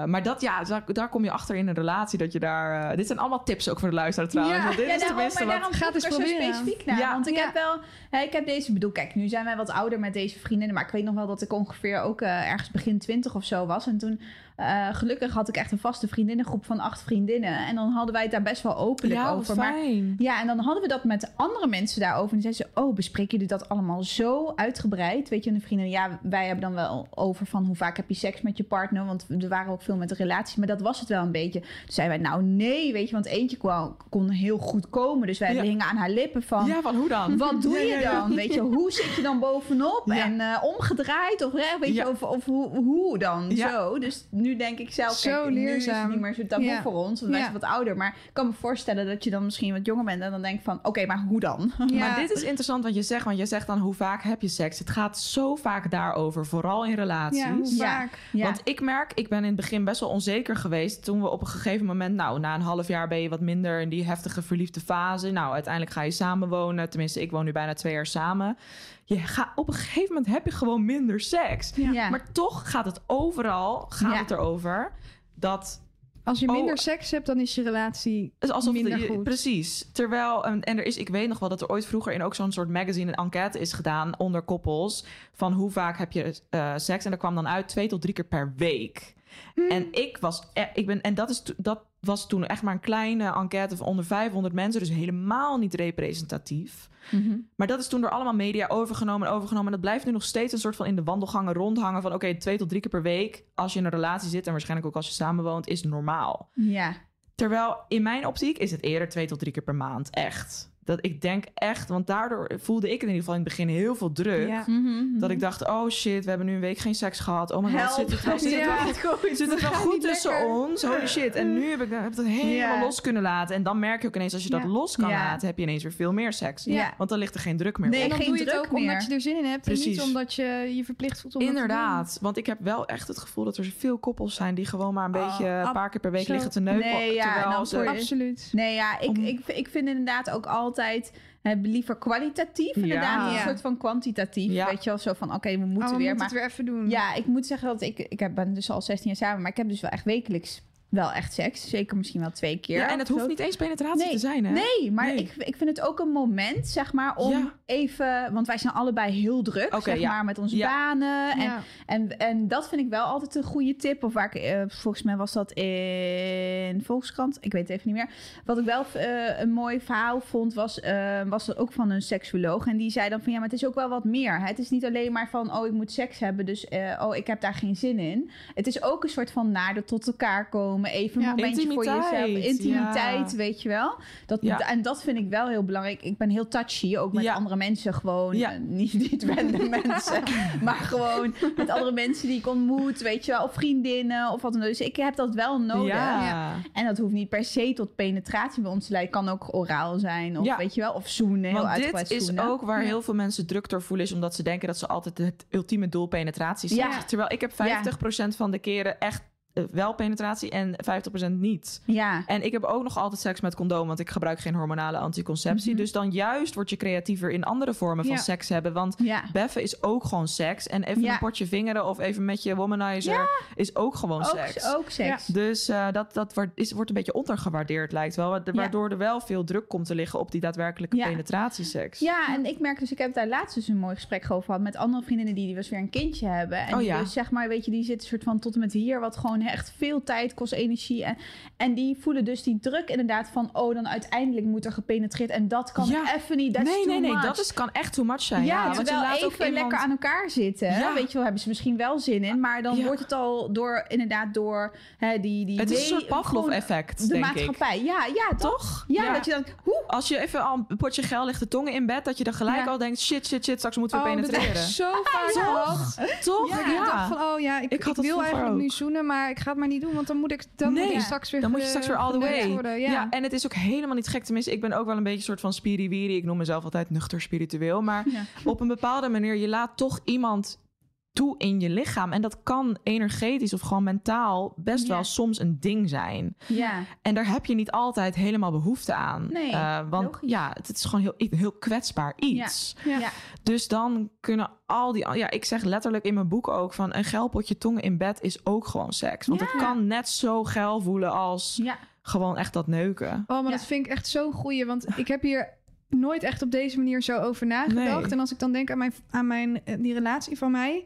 maar dat, ja, daar, daar kom je achter in een relatie dat je daar. eh, dit zijn allemaal tips ook voor de luisteraar trouwens. Ja, want dit Ja, is daarom, maar wat. daarom Gaat er zo proberen. specifiek naar. Ja. Want ik Ja. heb wel... hè, ik heb deze... Ik bedoel, kijk, nu zijn wij wat ouder met deze vriendinnen. Maar ik weet nog wel dat ik ongeveer ook eh, ergens begin twintig of zo was. En toen, eh, gelukkig had ik echt een vaste vriendinnengroep van acht vriendinnen. En dan hadden wij het daar best wel openlijk Ja, over. Maar fijn. ja, en dan hadden we dat met andere mensen daarover. En dan zeiden ze, oh, bespreken jullie dat allemaal zo uitgebreid? Weet je, en de vrienden, ja, wij hebben dan wel over van hoe vaak heb je seks met je partner? Want we waren ook veel met de relatie, maar dat was het wel een beetje. Toen zeiden wij, nou nee, weet je, want eentje kwam, kon heel goed komen. Dus wij Ja. hingen aan haar lippen van, Ja, van hoe dan? wat doe je dan? Weet je, hoe zit je dan bovenop en eh, omgedraaid of weet je, of, of hoe, hoe dan zo. Dus nu denk ik zelf, Zo kijk, nu is niet meer zo taboe Ja. voor ons, want wij Ja. zijn wat ouder. Maar ik kan me voorstellen dat je dan misschien wat jonger bent en dan denk je van, oké, maar hoe dan? Ja. Maar dit is interessant wat je zegt, want je zegt dan hoe vaak heb je seks? Het gaat zo vaak daarover, vooral in relaties. Ja, hoe Ja. vaak? Ja. Want ik merk, ik ben in het begin best wel onzeker geweest. Toen we op een gegeven moment, nou, na een half jaar ben je wat minder in die heftige verliefde fase. Nou, uiteindelijk ga je samenwonen. Tenminste, ik woon nu bijna twee jaar samen. Je gaat, op een gegeven moment heb je gewoon minder seks. Ja. Maar toch gaat het overal, gaat Ja. het erover dat Als je minder Oh. seks hebt, dan is je relatie is alsof minder de- goed. Precies. Terwijl, en, en er is, ik weet nog wel dat er ooit vroeger in ook zo'n soort magazine een enquête is gedaan onder koppels. Van hoe vaak heb je eh, seks? En dat kwam dan uit twee tot drie keer per week. Hmm. En ik was, e- ik ben, en dat, is, dat was toen echt maar een kleine enquête van onder 500 mensen. Dus helemaal niet representatief. Mhm. Maar dat is toen door allemaal media overgenomen en overgenomen. En dat blijft nu nog steeds een soort van in de wandelgangen rondhangen. Van oké, twee tot drie keer per week. Als je in een relatie zit en waarschijnlijk ook als je samenwoont, is normaal. ja. Terwijl in mijn optiek is het eerder twee tot drie keer per maand. Echt. Dat ik denk echt, want daardoor voelde ik in ieder geval in het begin heel veel druk. Ja. Mhm. Dat ik dacht, oh shit, we hebben nu een week geen seks gehad. Oh my god, zit het wel, zit het Ja. wel, goed? zit het wel goed tussen lekker. ons? Holy shit. En nu heb ik, heb ik dat helemaal Ja. los kunnen laten. En dan merk je ook ineens, als je dat Ja. los kan Ja. laten, heb je ineens weer veel meer seks. Ja. Want dan ligt er geen druk meer Nee, op. En dan geen doe je het ook omdat meer. je er zin in hebt. En niet omdat je je verplicht voelt om dat te doen. Inderdaad, want ik heb wel echt het gevoel dat er veel koppels zijn die gewoon maar een Oh, beetje een paar keer per week liggen te neuken. Nee, ja, Absoluut. Nee, ja, ik, ik, ik vind inderdaad ook altijd hè, liever kwalitatief inderdaad, Ja. dan een Ja. soort van kwantitatief. Ja. Weet je wel, zo van oké, we moeten Oh, we weer. moeten Maar het weer even doen. ja, ik moet zeggen dat ik, ik heb, ben dus al 16 jaar samen, maar ik heb dus wel echt wekelijks wel echt seks. Zeker misschien wel twee keer. Ja, en het hoeft zo. niet eens penetratie Nee, te zijn, hè? Nee, maar Nee. Ik, ik vind het ook een moment, zeg maar, om Ja. even... Want wij zijn allebei heel druk, zeg ja. maar, met onze Ja. banen. En, en, en dat vind ik wel altijd een goede tip. Of waar ik, eh, volgens mij was dat in Volkskrant. Ik weet het even niet meer. Wat ik wel eh, een mooi verhaal vond, was, eh, was dat ook van een seksuoloog. En die zei dan van, ja, maar het is ook wel wat meer. hè. Het is niet alleen maar van, oh, ik moet seks hebben, dus oh, ik heb daar geen zin in. Het is ook een soort van nader tot elkaar komen. Even een Ja, momentje voor jezelf. Intimiteit, ja. weet je wel. Dat, Ja. En dat vind ik wel heel belangrijk. Ik ben heel touchy, ook met Ja. andere mensen gewoon. Ja. niet, niet random mensen, maar gewoon met andere mensen die ik ontmoet, weet je wel. Of vriendinnen of wat dan ook. Dus ik heb dat wel nodig. Ja. En dat hoeft niet per se tot penetratie bij ons te leiden. Kan ook oraal zijn of Ja. weet je wel. Of zoenen, heel Want dit is zoenen. ook waar Ja. heel veel mensen druk door voelen... is omdat ze denken dat ze altijd het ultieme doel penetratie zijn. Ja. Terwijl ik heb 50% van de keren echt wel penetratie en 50% niet. Ja. En ik heb ook nog altijd seks met condoom... want ik gebruik geen hormonale anticonceptie. Mhm. Dus dan juist word je creatiever in andere vormen van seks hebben. Want Ja. beffen is ook gewoon seks. En even Ja. een potje vingeren of even met je womanizer... is ook gewoon seks. Ook, ook seks. Dus eh, dat, dat wordt, is, wordt een beetje ondergewaardeerd, lijkt wel. wa- Waardoor er wel veel druk komt te liggen op die daadwerkelijke penetratieseks. Ja, en ik merk dus, ik heb daar laatst dus een mooi gesprek over gehad met andere vriendinnen die, die was weer een kindje hebben. En Oh die ja. dus zeg maar, weet je, die zitten soort van tot en met hier, wat gewoon echt veel tijd kost, energie. En, en die voelen dus die druk inderdaad van, oh, dan uiteindelijk moet er gepenetreerd. En dat kan Ja. even niet, nee, nee, nee, much. dat is, kan echt too much zijn. Ja, Ja, want je terwijl ook even iemand... lekker aan elkaar zitten. Ja. Weet je wel, hebben ze misschien wel zin in. Maar dan wordt het al door, inderdaad, door hè, die, die... Het is een soort Pavlov-effect, De denk ik. maatschappij. Ja, ja, toch? Toch? Ja, dat je dan... Hoe? Als je even al een potje geil ligt de tongen in bed... dat je dan gelijk al denkt... shit, shit, shit, straks moeten we Oh, ik penetreren. zo vaak gehad. Toch? Ja, ik dacht van, oh ja, ik, Ik ik, wil eigenlijk ook. nu zoenen, maar ik ga het maar niet doen, want dan moet ik, dan Nee, moet ik straks weer Dan moet je straks weer all the way. worden. Ja. Ja. en het is ook helemaal niet gek. Tenminste, ik ben ook wel een beetje een soort van spiriwiri. Ik noem mezelf altijd nuchter spiritueel. Maar op een bepaalde manier, je laat toch iemand toe in je lichaam. En dat kan energetisch of gewoon mentaal best Ja. wel soms een ding zijn. Ja. En daar heb je niet altijd helemaal behoefte aan. Nee, Eh, want logisch. ja, het, het is gewoon heel, heel kwetsbaar iets. Ja. Ja. Dus dan kunnen al die... Ja, ik zeg letterlijk in mijn boek ook van... een geil potje tongen in bed is ook gewoon seks. Want Ja. het kan net zo geil voelen als Ja. gewoon echt dat neuken. Oh, maar Ja. dat vind ik echt zo'n goeie, want ik heb hier nooit echt op deze manier zo over nagedacht. Nee. En als ik dan denk aan, mijn, aan mijn, eh, die relatie van mij.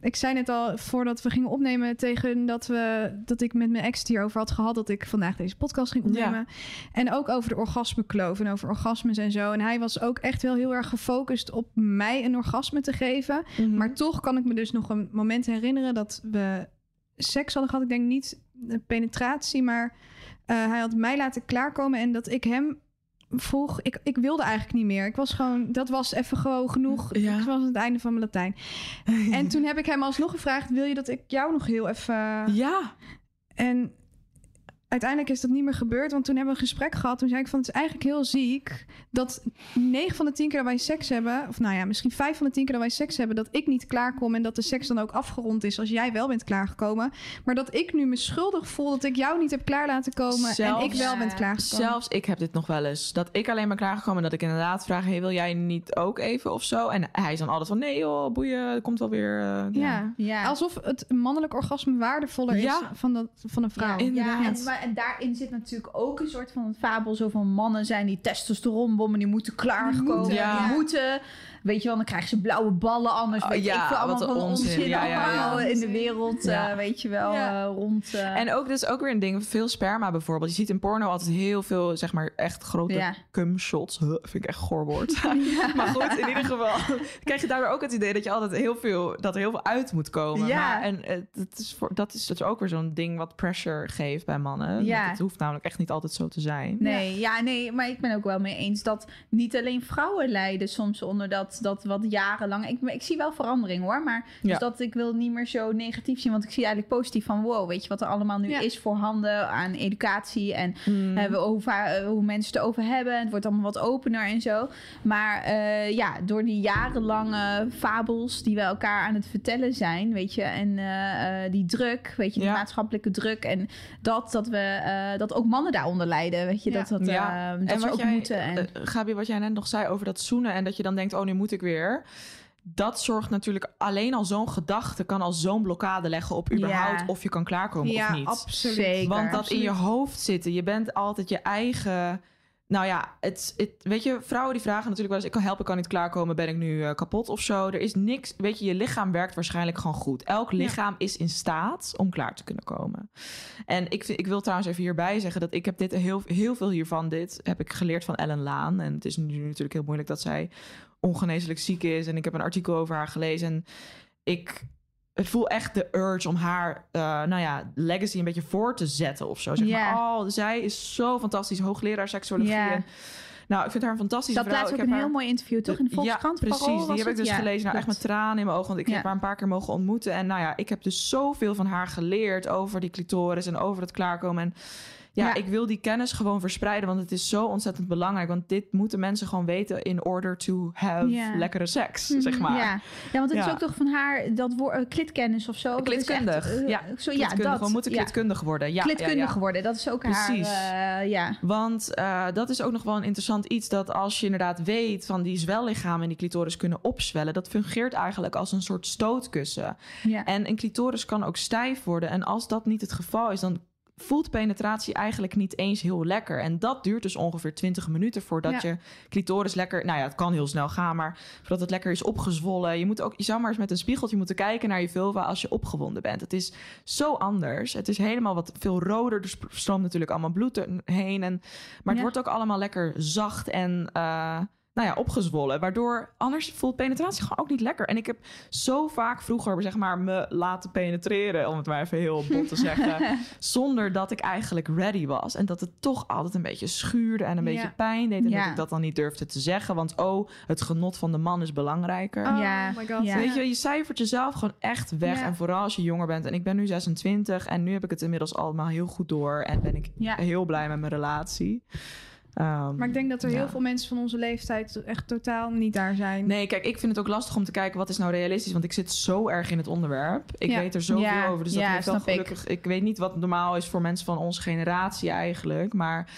Ik zei net al voordat we gingen opnemen tegen dat, we, dat ik met mijn ex het hierover had gehad. Dat ik vandaag deze podcast ging opnemen. En ook over de orgasmekloof en over orgasmes en zo. En hij was ook echt wel heel erg gefocust op mij een orgasme te geven. Mhm. Maar toch kan ik me dus nog een moment herinneren dat we seks hadden gehad. Ik denk niet penetratie, maar eh, hij had mij laten klaarkomen en dat ik hem vroeg, ik, ik wilde eigenlijk niet meer. Ik was gewoon, dat was even gewoon genoeg. Ja. Ik was aan het einde van mijn Latijn. En toen heb ik hem alsnog gevraagd, wil je dat ik jou nog heel even... Ja, En uiteindelijk is dat niet meer gebeurd, want toen hebben we een gesprek gehad. Toen zei ik van, het is eigenlijk heel ziek dat 9 van de 10 keer dat wij seks hebben, of nou ja, misschien 5 van de 10 keer dat wij seks hebben, dat ik niet klaarkom en dat de seks dan ook afgerond is als jij wel bent klaargekomen. Maar dat ik nu me schuldig voel dat ik jou niet heb klaar laten komen en Zelfs- ik wel Ja. ben klaargekomen. zelfs ik heb dit nog wel eens. Dat ik alleen ben klaargekomen en dat ik inderdaad vraag... Hey, wil jij niet ook even of zo? En hij is dan altijd van... Nee joh, boeien, het komt wel weer... eh, Ja. Ja. Alsof het mannelijk orgasme waardevoller Ja. is van, dat, van een vrouw. Ja, inderdaad. Ja, en, maar, en daarin zit natuurlijk ook een soort van fabel. Zo van mannen zijn die testosteronbommen, die moeten klaarkomen. moeten, ja. Die moeten. Weet je wel, dan krijgen ze blauwe ballen anders. Oh, weet ja, ik veel, allemaal van onzin. onzin Ja, ja, ja. allemaal in de wereld, eh, weet je wel, eh, rond. eh, En ook, dat is ook weer een ding, veel sperma bijvoorbeeld. Je ziet in porno altijd heel veel, zeg maar, echt grote Ja. cum-shots. Huh, vind ik echt een goor woord. maar goed, in ieder geval krijg je daardoor ook het idee dat je altijd heel veel, dat er heel veel uit moet komen. Ja. Maar, en eh, dat, is voor, dat is dus ook weer zo'n ding wat pressure geeft bij mannen. Ja. Dat Het hoeft namelijk echt niet altijd zo te zijn. Nee, ja. nee, maar ik ben ook wel mee eens dat niet alleen vrouwen lijden soms onder dat, dat wat jarenlang. Ik, ik zie wel verandering hoor, maar dus Ja. dat ik wil niet meer zo negatief zien, want ik zie eigenlijk positief van wow, weet je wat er allemaal nu Ja. is voorhanden aan educatie en Mm. hoe, va- eh, hoe mensen het over hebben. Het wordt allemaal wat opener en zo. Maar eh, ja, door die jarenlange fabels die we elkaar aan het vertellen zijn, weet je, en eh, eh, die druk, weet je, die Ja. maatschappelijke druk en dat dat we eh, dat ook mannen daaronder lijden, weet je, dat dat, Ja. eh, dat ze ook moeten. En, eh, Gabi, wat jij net nog zei over dat zoenen en dat je dan denkt, oh, nu moet ik weer. Dat zorgt natuurlijk alleen al zo'n gedachte kan al zo'n blokkade leggen op überhaupt Ja. of je kan klaarkomen ja, of niet. absoluut. Zeker. Want dat in je hoofd zitten. Je bent altijd je eigen. Nou ja, het, het, weet je, vrouwen die vragen natuurlijk wel eens: ik kan helpen, ik kan niet klaarkomen, ben ik nu eh, kapot of zo? Er is niks. Weet je, je lichaam werkt waarschijnlijk gewoon goed. Elk lichaam is in staat om klaar te kunnen komen. En ik, vind- ik wil trouwens even hierbij zeggen dat ik heb dit heel, heel veel hiervan. Dit heb ik geleerd van Ellen Laan. En het is nu natuurlijk heel moeilijk dat zij ongeneeslijk ziek is. En ik heb een artikel over haar gelezen. En ik ik voel echt de urge om haar, eh, nou ja, legacy een beetje voor te zetten of zo. Zeg maar, oh, zij is zo fantastisch, hoogleraar seksuologie. En, nou, ik vind haar een fantastische dat vrouw. laatst ook ik een heb heel mooi interview, toch? In de Volkskrant? Ja, precies. Parool die heb ik het? dus Ja, gelezen. Nou, echt met tranen in mijn ogen. Want ik Ja. heb haar een paar keer mogen ontmoeten. En nou ja, ik heb dus zoveel van haar geleerd over die clitoris en over het klaarkomen. En ja, Ja. ik wil die kennis gewoon verspreiden. Want het is zo ontzettend belangrijk. Want dit moeten mensen gewoon weten in order to have lekkere seks, Mhm. zeg maar. Ja. ja, want het is ook toch van haar dat woord uh, klitkennis of zo. Echt, Klitkundig. eh, ja, zo, ja, klitkundig. dat. We moeten klitkundig worden. Ja, klitkundig worden, dat is ook Precies. haar. eh, ja. Want eh, dat is ook nog wel een interessant iets. Dat als je inderdaad weet van die zwellichamen en die clitoris kunnen opzwellen. Dat fungeert eigenlijk als een soort stootkussen. Ja. En een clitoris kan ook stijf worden. En als dat niet het geval is, dan voelt penetratie eigenlijk niet eens heel lekker. En dat duurt dus ongeveer 20 minuten voordat Ja. je clitoris lekker... Nou ja, het kan heel snel gaan, maar voordat het lekker is opgezwollen. Je moet ook, je zou maar eens met een spiegeltje moeten kijken naar je vulva als je opgewonden bent. Het is zo anders. Het is helemaal wat veel roder. Er stroomt natuurlijk allemaal bloed heen. En, maar het Ja. wordt ook allemaal lekker zacht en... eh, nou ja, opgezwollen. Waardoor anders voelt penetratie gewoon ook niet lekker. En ik heb zo vaak vroeger, zeg maar, me laten penetreren, om het maar even heel bot te zeggen, zonder dat ik eigenlijk ready was. En dat het toch altijd een beetje schuurde en een Ja. beetje pijn deed. En Ja. dat ik dat dan niet durfde te zeggen. Want oh, het genot van de man is belangrijker. Oh Ja. my god. Ja. Weet je, je cijfert jezelf gewoon echt weg. Ja. En vooral als je jonger bent. En ik ben nu 26 en nu heb ik het inmiddels allemaal heel goed door. En ben ik Ja. heel blij met mijn relatie. Ehm, Maar ik denk dat er ja. heel veel mensen van onze leeftijd echt totaal niet daar zijn. Nee, kijk, ik vind het ook lastig om te kijken wat is nou realistisch. Want ik zit zo erg in het onderwerp. Ik Ja. weet er zoveel Ja, over. Dus dat ja, heeft wel ik. gelukkig... Ik. weet niet wat normaal is voor mensen van onze generatie eigenlijk. Maar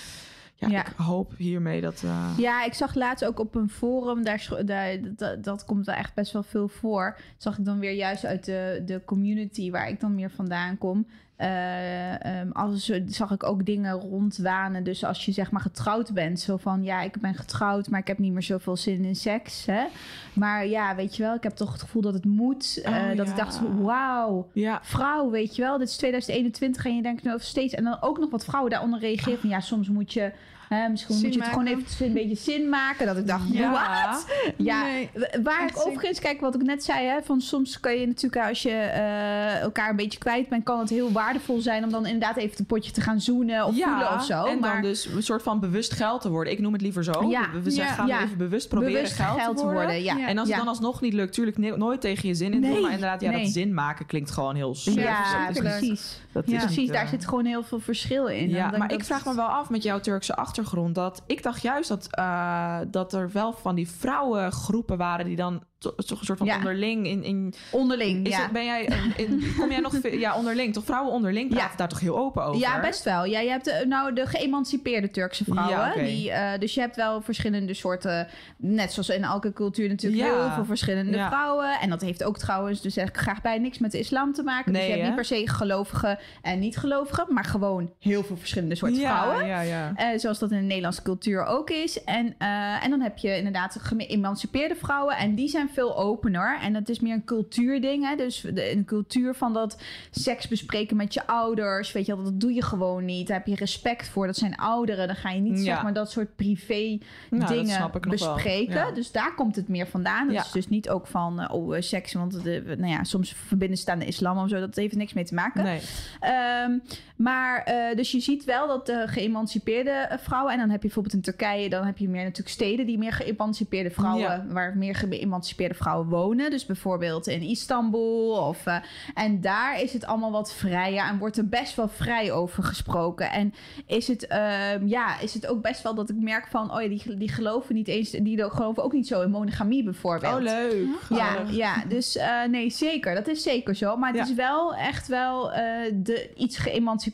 ja, Ja. ik hoop hiermee dat... eh, Ja, ik zag laatst ook op een forum, daar, dat, dat komt wel echt best wel veel voor. Zag ik dan weer juist uit de, de community waar ik dan meer vandaan kom. Ehm, alles, zag ik ook dingen rondwanen. Dus als je zeg maar getrouwd bent, zo van ja, ik ben getrouwd, maar ik heb niet meer zoveel zin in seks. Hè? Maar ja, weet je wel, ik heb toch het gevoel dat het moet. Eh, Oh, dat ja. ik dacht, wauw, ja, vrouw, weet je wel, dit is 2021 en je denkt nog steeds. En dan ook nog wat vrouwen daaronder reageren van ja, soms moet je Hè, misschien Zin moet je het gewoon even een beetje zin maken. Dat ik dacht, Ja. wat? Ja, Nee. waar ik overigens, kijk wat ik net zei, hè, van soms kan je natuurlijk als je eh, elkaar een beetje kwijt bent, kan het heel waardevol zijn om dan inderdaad even een potje te gaan zoenen of voelen of zo. En maar dan dus een soort van bewust geld te worden. Ik noem het liever zo. Ja. We, we Ja. gaan Ja. even bewust proberen bewust geld, te worden. ja. Ja. En als Ja. het dan alsnog niet lukt, tuurlijk ne- nooit tegen je zin in doen. Maar inderdaad, ja, Nee. dat zin maken klinkt gewoon heel Ja, surf. Ja, Dat is- precies. dat Ja. is Precies, niet, daar eh, zit gewoon heel veel verschil in. Ja, maar ik vraag me wel af met jouw Turkse achtergrond. Dat ik dacht juist dat, eh, dat er wel van die vrouwengroepen waren die dan toch een soort van Ja. onderling in. in onderling, is ja. het, ben jij, in, kom jij nog ja, onderling? Toch vrouwen onderling praten Ja. daar toch heel open over? Ja, best wel. Ja, je hebt de, nou de geëmancipeerde Turkse vrouwen. Ja, die, eh, dus je hebt wel verschillende soorten, net zoals in elke cultuur natuurlijk heel veel verschillende vrouwen. En dat heeft ook trouwens, dus zeg ik graag bij niks met de islam te maken. dus je hebt hè? niet per se gelovigen en niet-gelovigen, maar gewoon heel veel verschillende soorten vrouwen. Ja, ja. Eh, zoals dat in de Nederlandse cultuur ook is. En, eh, en dan heb je inderdaad geëmancipeerde vrouwen. En die zijn veel opener. En dat is meer een cultuurding. Hè? Dus de, een cultuur van dat seks bespreken met je ouders. Weet je dat doe je gewoon niet. Daar heb je respect voor. Dat zijn ouderen. Dan ga je niet Ja. zeg maar dat soort privé Nou, dingen bespreken. Ja. Dus daar komt het meer vandaan. Dat is dus niet ook van eh, oh, eh, seks. Want de, nou ja, soms verbinden staan de islam of zo. Dat heeft niks mee te maken. Nee. Ehm, maar eh, dus je ziet wel dat de geëmancipeerde eh, vrouwen, en dan heb je bijvoorbeeld in Turkije, dan heb je meer natuurlijk steden die meer geëmancipeerde vrouwen, Ja. waar meer geëmancipeerde vrouwen wonen. Dus bijvoorbeeld in Istanbul. Of, eh, en daar is het allemaal wat vrijer en wordt er best wel vrij over gesproken. En is het, ehm, ja, is het ook best wel dat ik merk van, oh ja, die, die geloven niet eens, die geloven ook niet zo in monogamie bijvoorbeeld. Oh, leuk. Ja, ja, dus nee, zeker. Dat is zeker zo. Maar het Ja. is wel echt wel de iets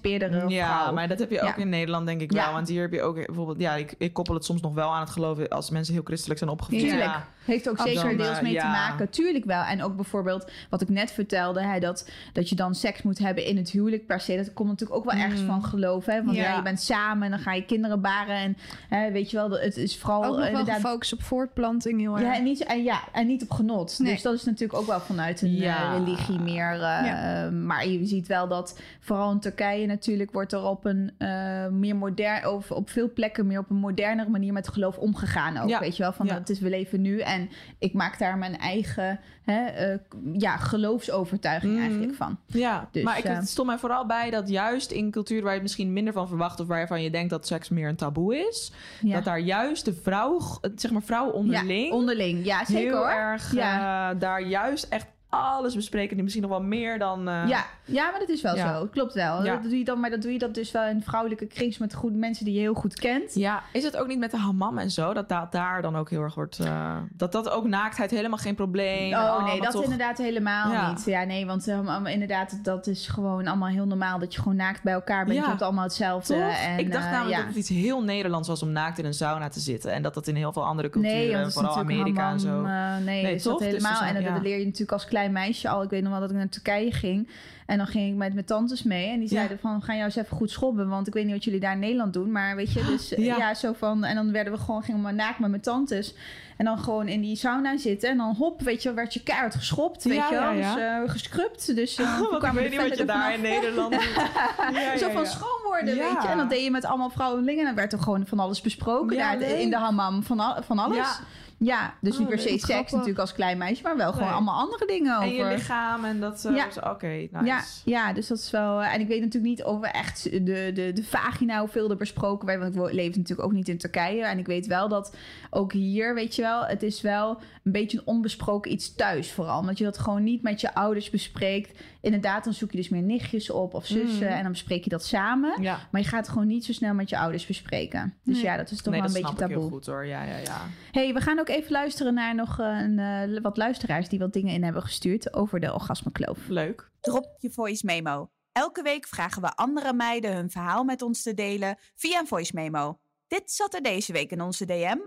geëmancipeerdere Ja, vrouw. maar dat heb je ook Ja. in Nederland denk ik wel. Want hier heb je ook bijvoorbeeld... Ja, ik, ik koppel het soms nog wel aan het geloven... als mensen heel christelijk zijn opgevoed. Ja. Heeft ook Ach, zeker dan, deels eh, mee te maken. Tuurlijk wel. En ook bijvoorbeeld wat ik net vertelde, hè, dat, dat je dan seks moet hebben in het huwelijk per se. Dat komt natuurlijk ook wel ergens Mm. van geloof. Hè? Want Ja. ja. je bent samen en dan ga je kinderen baren. En hè, weet je wel, het is vooral Ook nog wel gefocust op voortplanting heel erg. Ja en, niet, en, ja, en niet op genot. Nee. Dus dat is natuurlijk ook wel vanuit een eh, religie meer. eh, eh, maar je ziet wel dat vooral in Turkije natuurlijk wordt er op een eh, meer modern, of op veel plekken meer op een modernere manier met geloof omgegaan ook. Weet je wel, van Ja. het is we leven nu en ik maak daar mijn eigen hè, eh, ja, geloofsovertuiging Mhm. eigenlijk van. Ja, Dus, maar ik, eh, het stond mij vooral bij dat juist in cultuur waar je het misschien minder van verwacht... of waarvan je denkt dat seks meer een taboe is... Ja. dat daar juist de vrouw, zeg maar vrouwen onderling... Ja, onderling. Ja, zeker heel hoor. erg Ja. eh, daar juist echt alles bespreken. Die misschien nog wel meer dan... eh, Ja, ja, maar dat is wel Ja. zo. Klopt wel. Ja. Dat doe je dan, maar dat doe je dat dus wel in vrouwelijke kring met goede mensen die je heel goed kent. Ja, is het ook niet met de hammam en zo? Dat da- daar dan ook heel erg wordt... eh, dat dat ook naaktheid helemaal geen probleem. Oh nee, dat toch- inderdaad helemaal Ja. niet. Ja, nee, want um, inderdaad, dat is gewoon allemaal heel normaal dat je gewoon naakt bij elkaar bent. Ja. Je hebt allemaal hetzelfde. En, ik dacht namelijk ja. dat het iets heel Nederlands was om naakt in een sauna te zitten. En dat dat in heel veel andere culturen, Nee, het vooral Amerika en zo. nee, Nee, is toch? dat Dus helemaal. zijn- en dat, dat leer je natuurlijk als klein meisje al. Ik weet nog wel dat ik naar Turkije ging. En dan ging ik met mijn tantes mee. En die Ja. zeiden van, ga jou eens even goed schobben. Want ik weet niet wat jullie daar in Nederland doen. Maar weet je, dus Ja. ja, zo van... En dan werden we gewoon, gingen we naakt met mijn tantes. En dan gewoon in die sauna zitten. En dan hop, weet je, werd je keihard geschopt. Weet je wel. Dus eh, geschrubt. Dus uh, Want ik weet niet wat je daar in Nederland doet. Zo van schoon worden, weet je. En dat deed je met allemaal vrouwelingen. En dan werd er gewoon van alles besproken daar in de hammam. Van, al- van alles. Ja. Dus Oh, niet per se leuk. seks Grappig. natuurlijk als klein meisje, maar wel gewoon allemaal andere dingen over. En je lichaam en dat... eh, Ja. zo- Oké, nice. ja, ja, dus dat is wel. eh, En ik weet natuurlijk niet over echt de, de, de vagina, hoeveel er besproken werd. Want ik leef natuurlijk ook niet in Turkije. En ik weet wel dat ook hier, weet je wel, het is wel een beetje een onbesproken iets thuis vooral. Omdat je dat gewoon niet met je ouders bespreekt. Inderdaad, dan zoek je dus meer nichtjes op of zussen. Mm. En dan bespreek je dat samen. Ja. Maar je gaat het gewoon niet zo snel met je ouders bespreken. Dus Nee. ja, dat is toch nee, wel dat een beetje snap ik heel taboe. goed hoor. Ja, ja, ja. hey, we gaan ook even luisteren naar nog eh, een, eh, wat luisteraars die wat dingen in hebben gestuurd over de orgasmekloof. Leuk. Drop je voice memo. Elke week vragen we andere meiden hun verhaal met ons te delen via een voice memo. Dit zat er deze week in onze DM.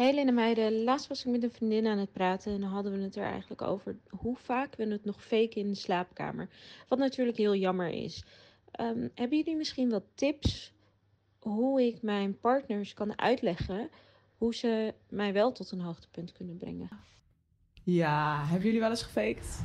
Hey Lena meiden, laatst was ik met een vriendin aan het praten en dan hadden we het er eigenlijk over hoe vaak we het nog faken in de slaapkamer. Wat natuurlijk heel jammer is. Ehm, hebben jullie misschien wat tips hoe ik mijn partners kan uitleggen hoe ze mij wel tot een hoogtepunt kunnen brengen? Ja, hebben jullie wel eens gefaked?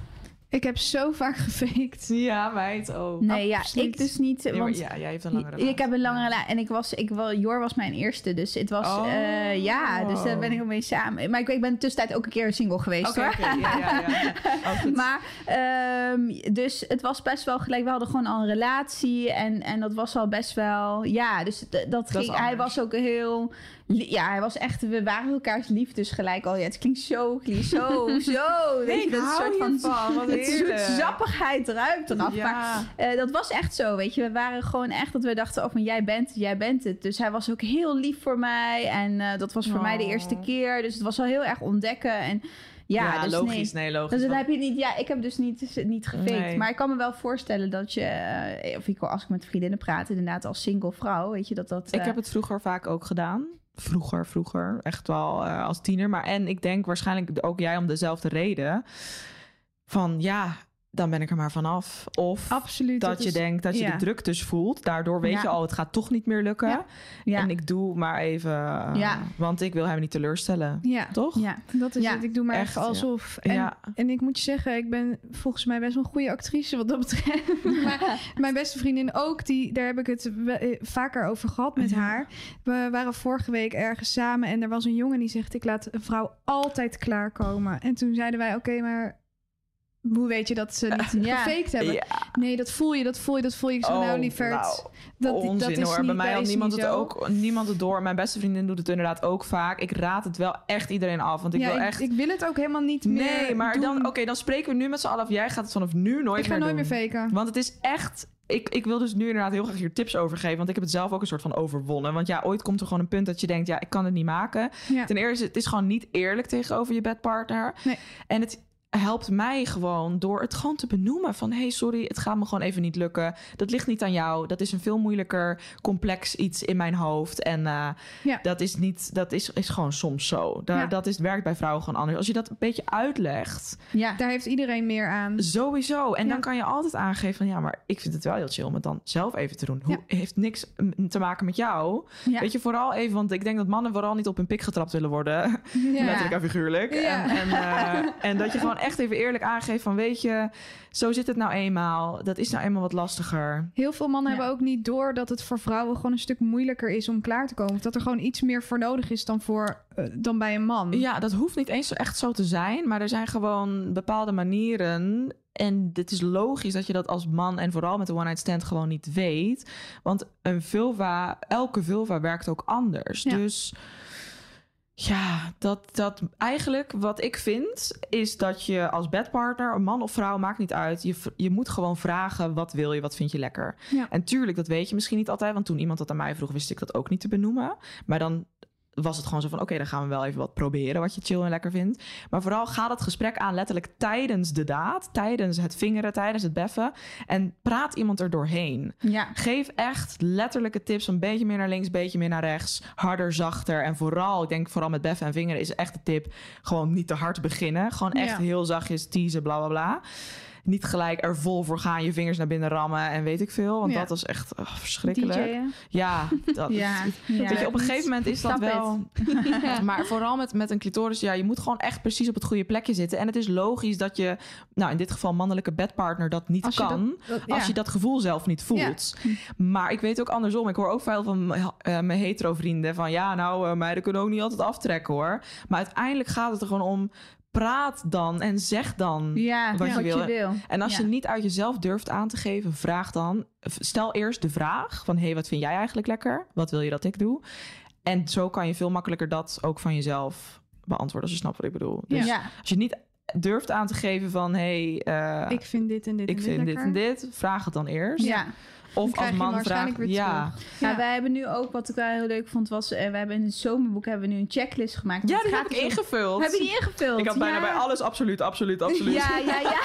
Ik heb zo vaak gefaked. Ja, meid ook. Nee, ja, ik dus niet. Nee, Want ja, jij hebt een lange ik, relatie. ik heb een lange Ja. relatie en ik was, ik wel, Jor was mijn eerste, dus het was, Oh. eh, ja, dus daar ben ik mee samen. Maar ik, ik ben tussentijd ook een keer single geweest hoor. ja, ja, ja. Oh. Maar, ehm, dus het was best wel gelijk. We hadden gewoon al een relatie. En, en dat was al best wel. Ja, dus dat, ging. Hij was ook heel. Ja, hij was echt. We waren elkaars liefdes gelijk al. Ja, het klinkt zo, klinkt zo, zo. Nee, ik dat hou soort van. wat Het soort zappigheid eruit eraf. Maar Ja. eh, dat was echt zo, weet je. We waren gewoon echt dat we dachten, oh, jij bent het, jij bent het. Dus hij was ook heel lief voor mij. En eh, dat was voor mij de Oh. eerste keer. Dus het was al heel erg ontdekken. En ja, Ja, dus logisch. nee. Nee, logisch. Dus dan heb je niet, ja, ik heb dus niet, niet gefaked. Nee. Maar ik kan me wel voorstellen dat je, eh, of ik, als ik met vriendinnen praat, inderdaad als single vrouw, weet je dat dat. Ik heb het vroeger vaak ook gedaan. Vroeger, vroeger. Echt wel als tiener. Maar en ik denk waarschijnlijk ook jij om dezelfde reden. Van ja, dan ben ik er maar vanaf. Of Absoluut. dat, je is- denkt dat je ja. de druk dus voelt. Daardoor weet Ja. je al, het gaat toch niet meer lukken. Ja. En ik doe maar even. eh. Want ik wil hem niet teleurstellen. Ja, Toch? ja, dat is het. Ik doe maar echt, alsof. En, en ik moet je zeggen, ik ben volgens mij best wel een goede actrice wat dat betreft. maar mijn beste vriendin ook, die, daar heb ik het eh, vaker over gehad met Ja. haar. We waren vorige week ergens samen en er was een jongen die zegt... ik laat een vrouw altijd klaarkomen. En toen zeiden wij, oké, maar... Hoe weet je dat ze niet Ja. gefaked hebben? Ja. Nee, dat voel je, dat voel je, dat voel je. Ik zo, nou, lieverd. nou, dat, Onzin dat is hoor. niet, Bij mij had niemand het zo. ook niemand het door. Mijn beste vriendin doet het inderdaad ook vaak. Ik raad het wel echt iedereen af. Want ik ja, wil ik, echt. ik wil het ook helemaal niet meer nee, maar doen. dan, oké, dan spreken we nu met z'n allen af. Jij gaat het vanaf nu nooit Ik ga meer nooit meer faken. Want het is echt. Ik, ik wil dus nu inderdaad heel graag hier tips over geven. Want ik heb het zelf ook een soort van overwonnen. Want ja, ooit komt er gewoon een punt dat je denkt: ja, ik kan het niet maken. Ten eerste, het is gewoon niet eerlijk tegenover je bedpartner. Nee. En het helpt mij gewoon door het gewoon te benoemen van hey sorry het gaat me gewoon even niet lukken dat ligt niet aan jou dat is een veel moeilijker complex iets in mijn hoofd en eh, Ja. dat is niet dat is, is gewoon soms zo Daar, Ja. dat is werkt bij vrouwen gewoon anders als je dat een beetje uitlegt ja. Daar heeft iedereen meer aan. sowieso en Ja. dan kan je altijd aangeven van ja maar ik vind het wel heel chill om het dan zelf even te doen Hoe, heeft niks te maken met jou weet je vooral even want ik denk dat mannen vooral niet op hun pik getrapt willen worden letterlijk en figuurlijk. En, en, eh, en dat je gewoon echt even eerlijk aangeeft van... weet je, zo zit het nou eenmaal. Dat is nou eenmaal wat lastiger. Heel veel mannen Ja. hebben ook niet door dat het voor vrouwen gewoon een stuk moeilijker is om klaar te komen. Of dat er gewoon iets meer voor nodig is dan, voor, eh, dan bij een man. Ja, dat hoeft niet eens echt zo te zijn. Maar er zijn gewoon bepaalde manieren... En het is logisch dat je dat als man en vooral met de one-night stand gewoon niet weet. Want een vulva, elke vulva werkt ook anders. Ja. Dus ja, dat, dat eigenlijk wat ik vind is dat je als bedpartner, een man of vrouw, maakt niet uit. Je, je moet gewoon vragen wat wil je, wat vind je lekker. Ja. En tuurlijk, dat weet je misschien niet altijd. Want toen iemand dat aan mij vroeg, wist ik dat ook niet te benoemen. Maar dan was het gewoon zo van, oké, dan gaan we wel even wat proberen wat je chill en lekker vindt. Maar vooral ga het gesprek aan letterlijk tijdens de daad, tijdens het vingeren, tijdens het beffen. En praat iemand er doorheen. ja. Geef echt letterlijke tips. Een beetje meer naar links, een beetje meer naar rechts. Harder, zachter. En vooral, ik denk vooral met beffen en vingeren is echt de tip. Gewoon niet te hard beginnen. Gewoon echt Ja. heel zachtjes teasen, bla bla bla. Niet gelijk er vol voor gaan, je vingers naar binnen rammen en weet ik veel. Want Ja. dat is echt oh, verschrikkelijk. DJ'en. Ja, dat, Ja, Weet je, ja. op een gegeven moment is dat wel. Maar vooral met, met een clitoris, ja, je moet gewoon echt precies op het goede plekje zitten. En het is logisch dat je, nou in dit geval mannelijke bedpartner, dat niet Als je kan. dat- Als ja. je dat gevoel zelf niet voelt. Maar ik weet ook andersom. Ik hoor ook veel van mijn, eh, mijn hetero vrienden van ja, nou, eh, meiden kunnen ook niet altijd aftrekken hoor. Maar uiteindelijk gaat het er gewoon om. Praat dan en zeg dan Ja, wat, je, wil. En als Ja. je niet uit jezelf durft aan te geven, vraag dan. Stel eerst de vraag van... hé, hey, wat vind jij eigenlijk lekker? Wat wil je dat ik doe? En zo kan je veel makkelijker dat ook van jezelf beantwoorden... als je snapt wat ik bedoel. Dus als je niet durft aan te geven van... hé, hey, eh, Ik vind dit en dit ik en vind dit en dit... vraag het dan eerst. Ja. Of als man vraagt... waarschijnlijk weer Ja, Ja, Ja. wij hebben nu ook, wat ik wel heel leuk vond, was... eh, we hebben in het zomerboek hebben we nu een checklist gemaakt. ja die heb ik dus ingevuld. Heb je die ingevuld? Ik had bijna Ja. bij alles absoluut, absoluut, absoluut. Ja, ja, ja.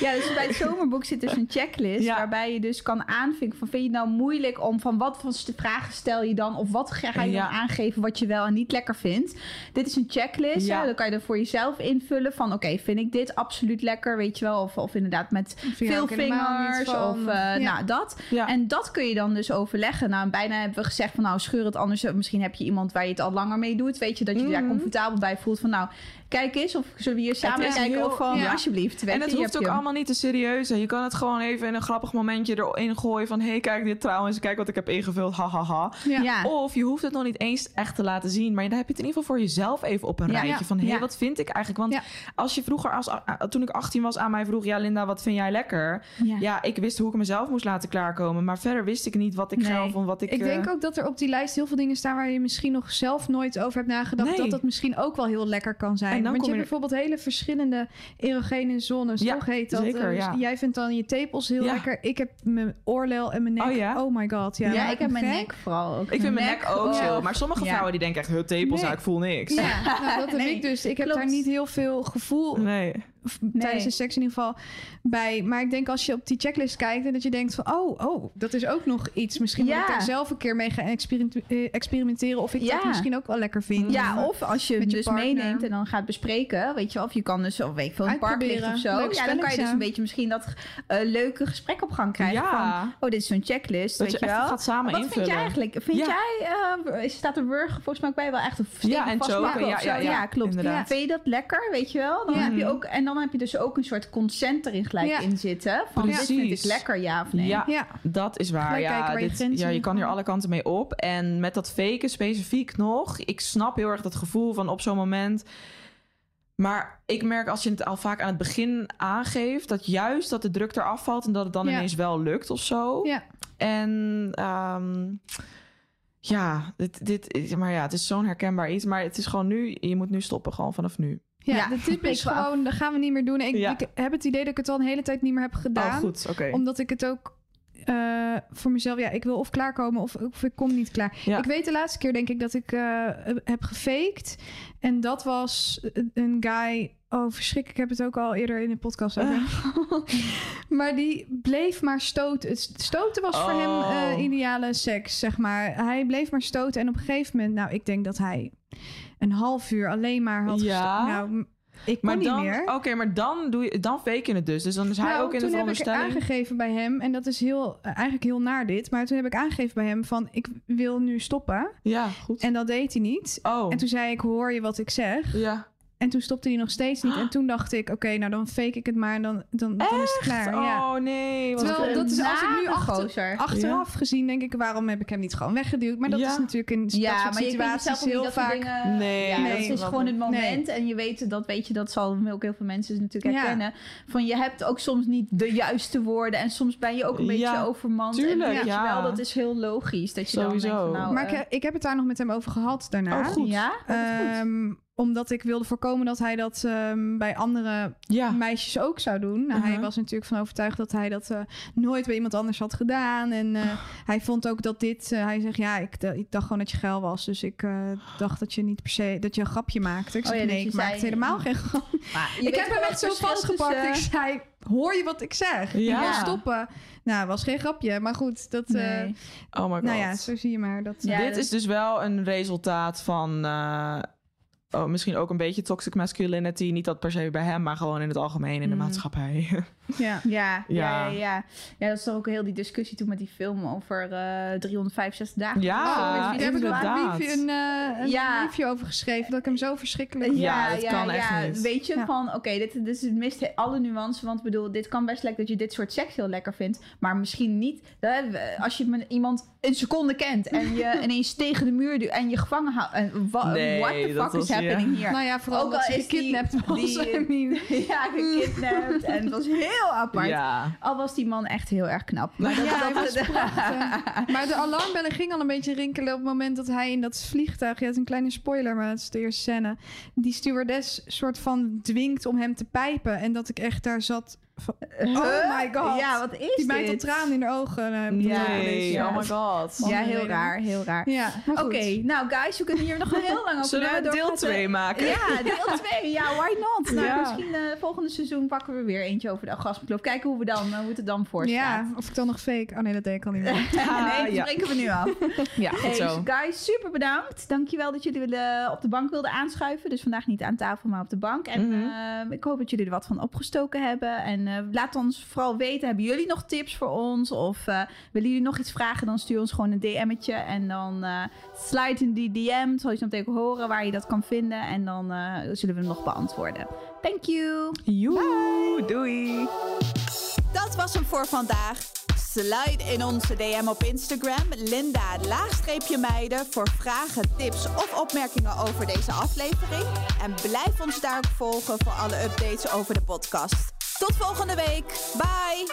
ja, dus bij het zomerboek zit dus een checklist waarbij je dus kan aanvinken van vind je het nou moeilijk om van wat voor vragen stel je dan of wat ga je dan aangeven wat je wel en niet lekker vindt. Dit is een checklist, Ja. dan kan je er voor jezelf invullen van oké, vind ik dit absoluut lekker, weet je wel, of, of inderdaad met veel vingers of eh, Ja. nou dat. Ja. En dat kun je dan dus overleggen. Nou, bijna hebben we gezegd van nou scheur het anders. Misschien heb je iemand waar je het al langer mee doet, weet je, dat je je daar Mhm. comfortabel bij voelt van nou kijk eens of zullen we hier samen kijken heel- of van, ja. alsjeblieft. En het hoeft ook je- allemaal niet te serieus. zijn. Je kan het gewoon even in een grappig momentje erin gooien van... hé, hey, kijk dit trouwens, kijk wat ik heb ingevuld, hahaha. Ha, ha. Ja. Ja. Of je hoeft het nog niet eens echt te laten zien... maar dan heb je het in ieder geval voor jezelf even op een Ja. rijtje... van hé, hey, Ja. wat vind ik eigenlijk? Want Ja. als je vroeger, als, toen ik 18 was, aan mij vroeg... ja, Linda, wat vind jij lekker? Ja. Ja, ik wist hoe ik mezelf moest laten klaarkomen... maar verder wist ik niet wat ik Nee. vond, wat ik... Ik denk eh, ook dat er op die lijst heel veel dingen staan waar je misschien nog zelf nooit over hebt nagedacht. Nee. Dat dat misschien ook wel heel lekker kan zijn. En dan Want je kom hebt je bijvoorbeeld hele verschillende erogene zones. Ja, toch heet dat? zeker, Eh, ja. Jij vindt dan je tepels heel Ja. lekker. Ik heb mijn oorlel en mijn nek. Oh ja? Oh my god. Ja, Ja, maakt ik heb mijn gek. nek vooral ook. ik vind mijn nek ook chill. Maar sommige Ja. vrouwen die denken echt... heel tepels, Nee. nou, ik voel niks. Ja, nou, dat heb Nee, ik dus. Ik heb klopt. daar niet heel veel gevoel Nee. Tijdens de seks in ieder geval bij. Maar ik denk als je op die checklist kijkt en dat je denkt van oh, oh, dat is ook nog iets. Misschien moet ik daar zelf een keer mee gaan experiment- eh, experimenteren of ik Ja. dat misschien ook wel lekker vind. Ja, of als je je dus partner. meeneemt en dan gaat bespreken, weet je, wel, of je kan dus, of weet ik veel, een park ligt of zo. Leuk ja, dan kan je dus een beetje misschien dat eh, leuke gesprek op gang krijgen Ja. van, oh, dit is zo'n checklist, Dat weet je wel. gaat samen Wat invullen. vind jij eigenlijk? Vind Ja. jij, eh, staat de burger volgens mij ook bij wel echt een Ja, en of ja, zo? ja, ja, klopt. inderdaad. Vind je dat lekker, weet je wel? Dan Ja. heb je ook, en dan heb je dus ook een soort consent erin gelijk Ja. in zitten. Van, dit vind ik Precies. lekker, ja of nee? Ja, Ja. dat is waar. Ja, waar je dit- grenzen ja, je kan hier alle kanten mee op. En met dat faken specifiek nog. Ik snap heel erg dat gevoel van op zo'n moment. Maar ik merk als je het al vaak aan het begin aangeeft... dat juist dat de druk eraf valt en dat het dan Ja. ineens wel lukt of zo. Ja. En ehm, ja, dit, dit, maar ja, het is zo'n herkenbaar iets. Maar het is gewoon nu, je moet nu stoppen, gewoon vanaf nu. Ja, Ja, de tip is gewoon, dat gaan we niet meer doen. Ik, Ja. ik heb het idee dat ik het al een hele tijd niet meer heb gedaan. Oh, goed, oké. Omdat ik het ook eh, voor mezelf, ja, ik wil of klaarkomen of, of ik kom niet klaar. Ja. Ik weet de laatste keer, denk ik, dat ik eh, heb gefaked. En dat was een guy. Oh, verschrikkelijk. Ik heb het ook al eerder in de podcast over. maar die bleef maar stoten. Het stoten was voor hem Oh. eh, ideale seks, zeg maar. Hij bleef maar stoten. En op een gegeven moment, nou, ik denk dat hij een half uur alleen maar had Ja? Nou, ik Maar niet meer. oké, maar dan doe je, dan fake je het dus. Dus dan is hij Nou, ook in de toen heb ik veronderstelling. aangegeven bij hem, en dat is heel, eh, eigenlijk heel naar dit, maar toen heb ik aangegeven bij hem van, ik wil nu stoppen. Ja, goed. En dat deed hij niet. oh, En toen zei ik, hoor je wat ik zeg? ja. En toen stopte hij nog steeds niet. En toen dacht ik, oké, nou dan fake ik het maar en dan, dan, dan is het klaar. Ja. Oh nee. Wat Terwijl een- dat is als ik nu achter, achteraf gezien denk ik, waarom heb ik hem niet gewoon weggeduwd? Maar dat Ja. is natuurlijk in Ja, situaties zelf ook niet heel dat vaak. dingen... Nee, ja, nee, dat is gewoon het moment. nee. En je weet, dat weet je, dat zal ook heel veel mensen natuurlijk Ja. herkennen. Van je hebt ook soms niet de juiste woorden. En soms ben je ook een beetje Ja, overmand. en tuurlijk, weet je ja. wel, dat is heel logisch. Dat je dan Sowieso. denkt van, nou... Maar eh, ik, ik heb het daar nog met hem over gehad daarna. Oh, goed. Ja? Oh. Ehm, omdat ik wilde voorkomen dat hij dat ehm, bij andere Ja. meisjes ook zou doen. Nou, Hij Uh-huh. was natuurlijk van overtuigd dat hij dat eh, nooit bij iemand anders had gedaan. En eh, hij vond ook dat dit... eh, hij zegt, ja, ik, ik dacht gewoon dat je geil was. Dus ik dacht dat je niet per se... Dat je een grapje maakte. Ik Oh ja, nee, ik maakte helemaal geen grap. Maar je ik heb hem echt zo vastgepakt. Ik tussen- zei, hoor je wat ik zeg? Ja. Je moet stoppen. Nou, was geen grapje. Maar goed, dat... Nee. Oh my god. nou ja, zo zie je maar. Dat, Ja, Dit dat- is dus wel een resultaat van... eh, oh, misschien ook een beetje toxic masculinity. Niet dat per se bij hem, maar gewoon in het algemeen in de Mm. maatschappij. ja. Ja, ja, Ja. ja, dat is toch ook heel die discussie toen met die film over eh 365 dagen. Ja, Oh, daar heb ik een review, een, eh, een Ja. review over geschreven. Dat ik hem zo verschrikkelijk... Ja, dat kan echt niet. Weet je, Ja. van oké, dit, dit is- mist alle nuance. Want ik bedoel, dit kan best lekker dat je dit soort seks heel lekker vindt. Maar misschien niet hè, als je met iemand een seconde kent en je ineens tegen de muur duwt en je gevangen houdt. En wa- Nee, what the dat fuck is ja. hier? Nou ja, vooral Ook dat al ze is die- gekidnapt was. die- I mean. ja, gekidnapt. en het was heel apart. Ja. Al was die man echt heel erg knap. Maar dat, Ja, hij dat- was prachtig. Maar de alarmbellen gingen al een beetje rinkelen op het moment dat hij in dat vliegtuig... Ja, het is een kleine spoiler, maar het is de eerste scène. Die stewardess soort van dwingt om hem te pijpen. En dat ik echt daar zat Oh my god. Ja, wat is Die meid dit? tot tranen in de ogen. eh, Ja, het Nee, ja. oh my god. Ja, heel raar, heel raar. Ja, Oké, nou guys, we kunnen hier nog heel lang over Zullen we deel 2 maken? Ja, deel 2. Ja, why not? Nou, Ja. misschien eh volgende seizoen pakken we weer eentje over de orgasmekloof. Kijken hoe, we dan, eh, hoe het er dan voor staat. Ja, of ik dan nog fake... Oh nee, dat deed ik al niet meer. nee, dat ja. we nu af. Ja, goed Hey, zo. guys, super bedankt. Dankjewel dat jullie willen, op de bank wilden aanschuiven. Dus vandaag niet aan tafel, maar op de bank. En Mhm. eh, ik hoop dat jullie er wat van opgestoken hebben. En En eh, laat ons vooral weten, hebben jullie nog tips voor ons? Of eh, willen jullie nog iets vragen? Dan stuur ons gewoon een DM'tje. En dan eh, slide in die DM. Zal je zo meteen horen waar je dat kan vinden. En dan eh, zullen we hem nog beantwoorden. Thank you. Joe, doei. Dat was hem voor vandaag. Slide in onze DM op Instagram, Linda laagstreepje meiden, voor vragen, tips of opmerkingen over deze aflevering. En blijf ons daar ook volgen voor alle updates over de podcast. Tot volgende week. Bye.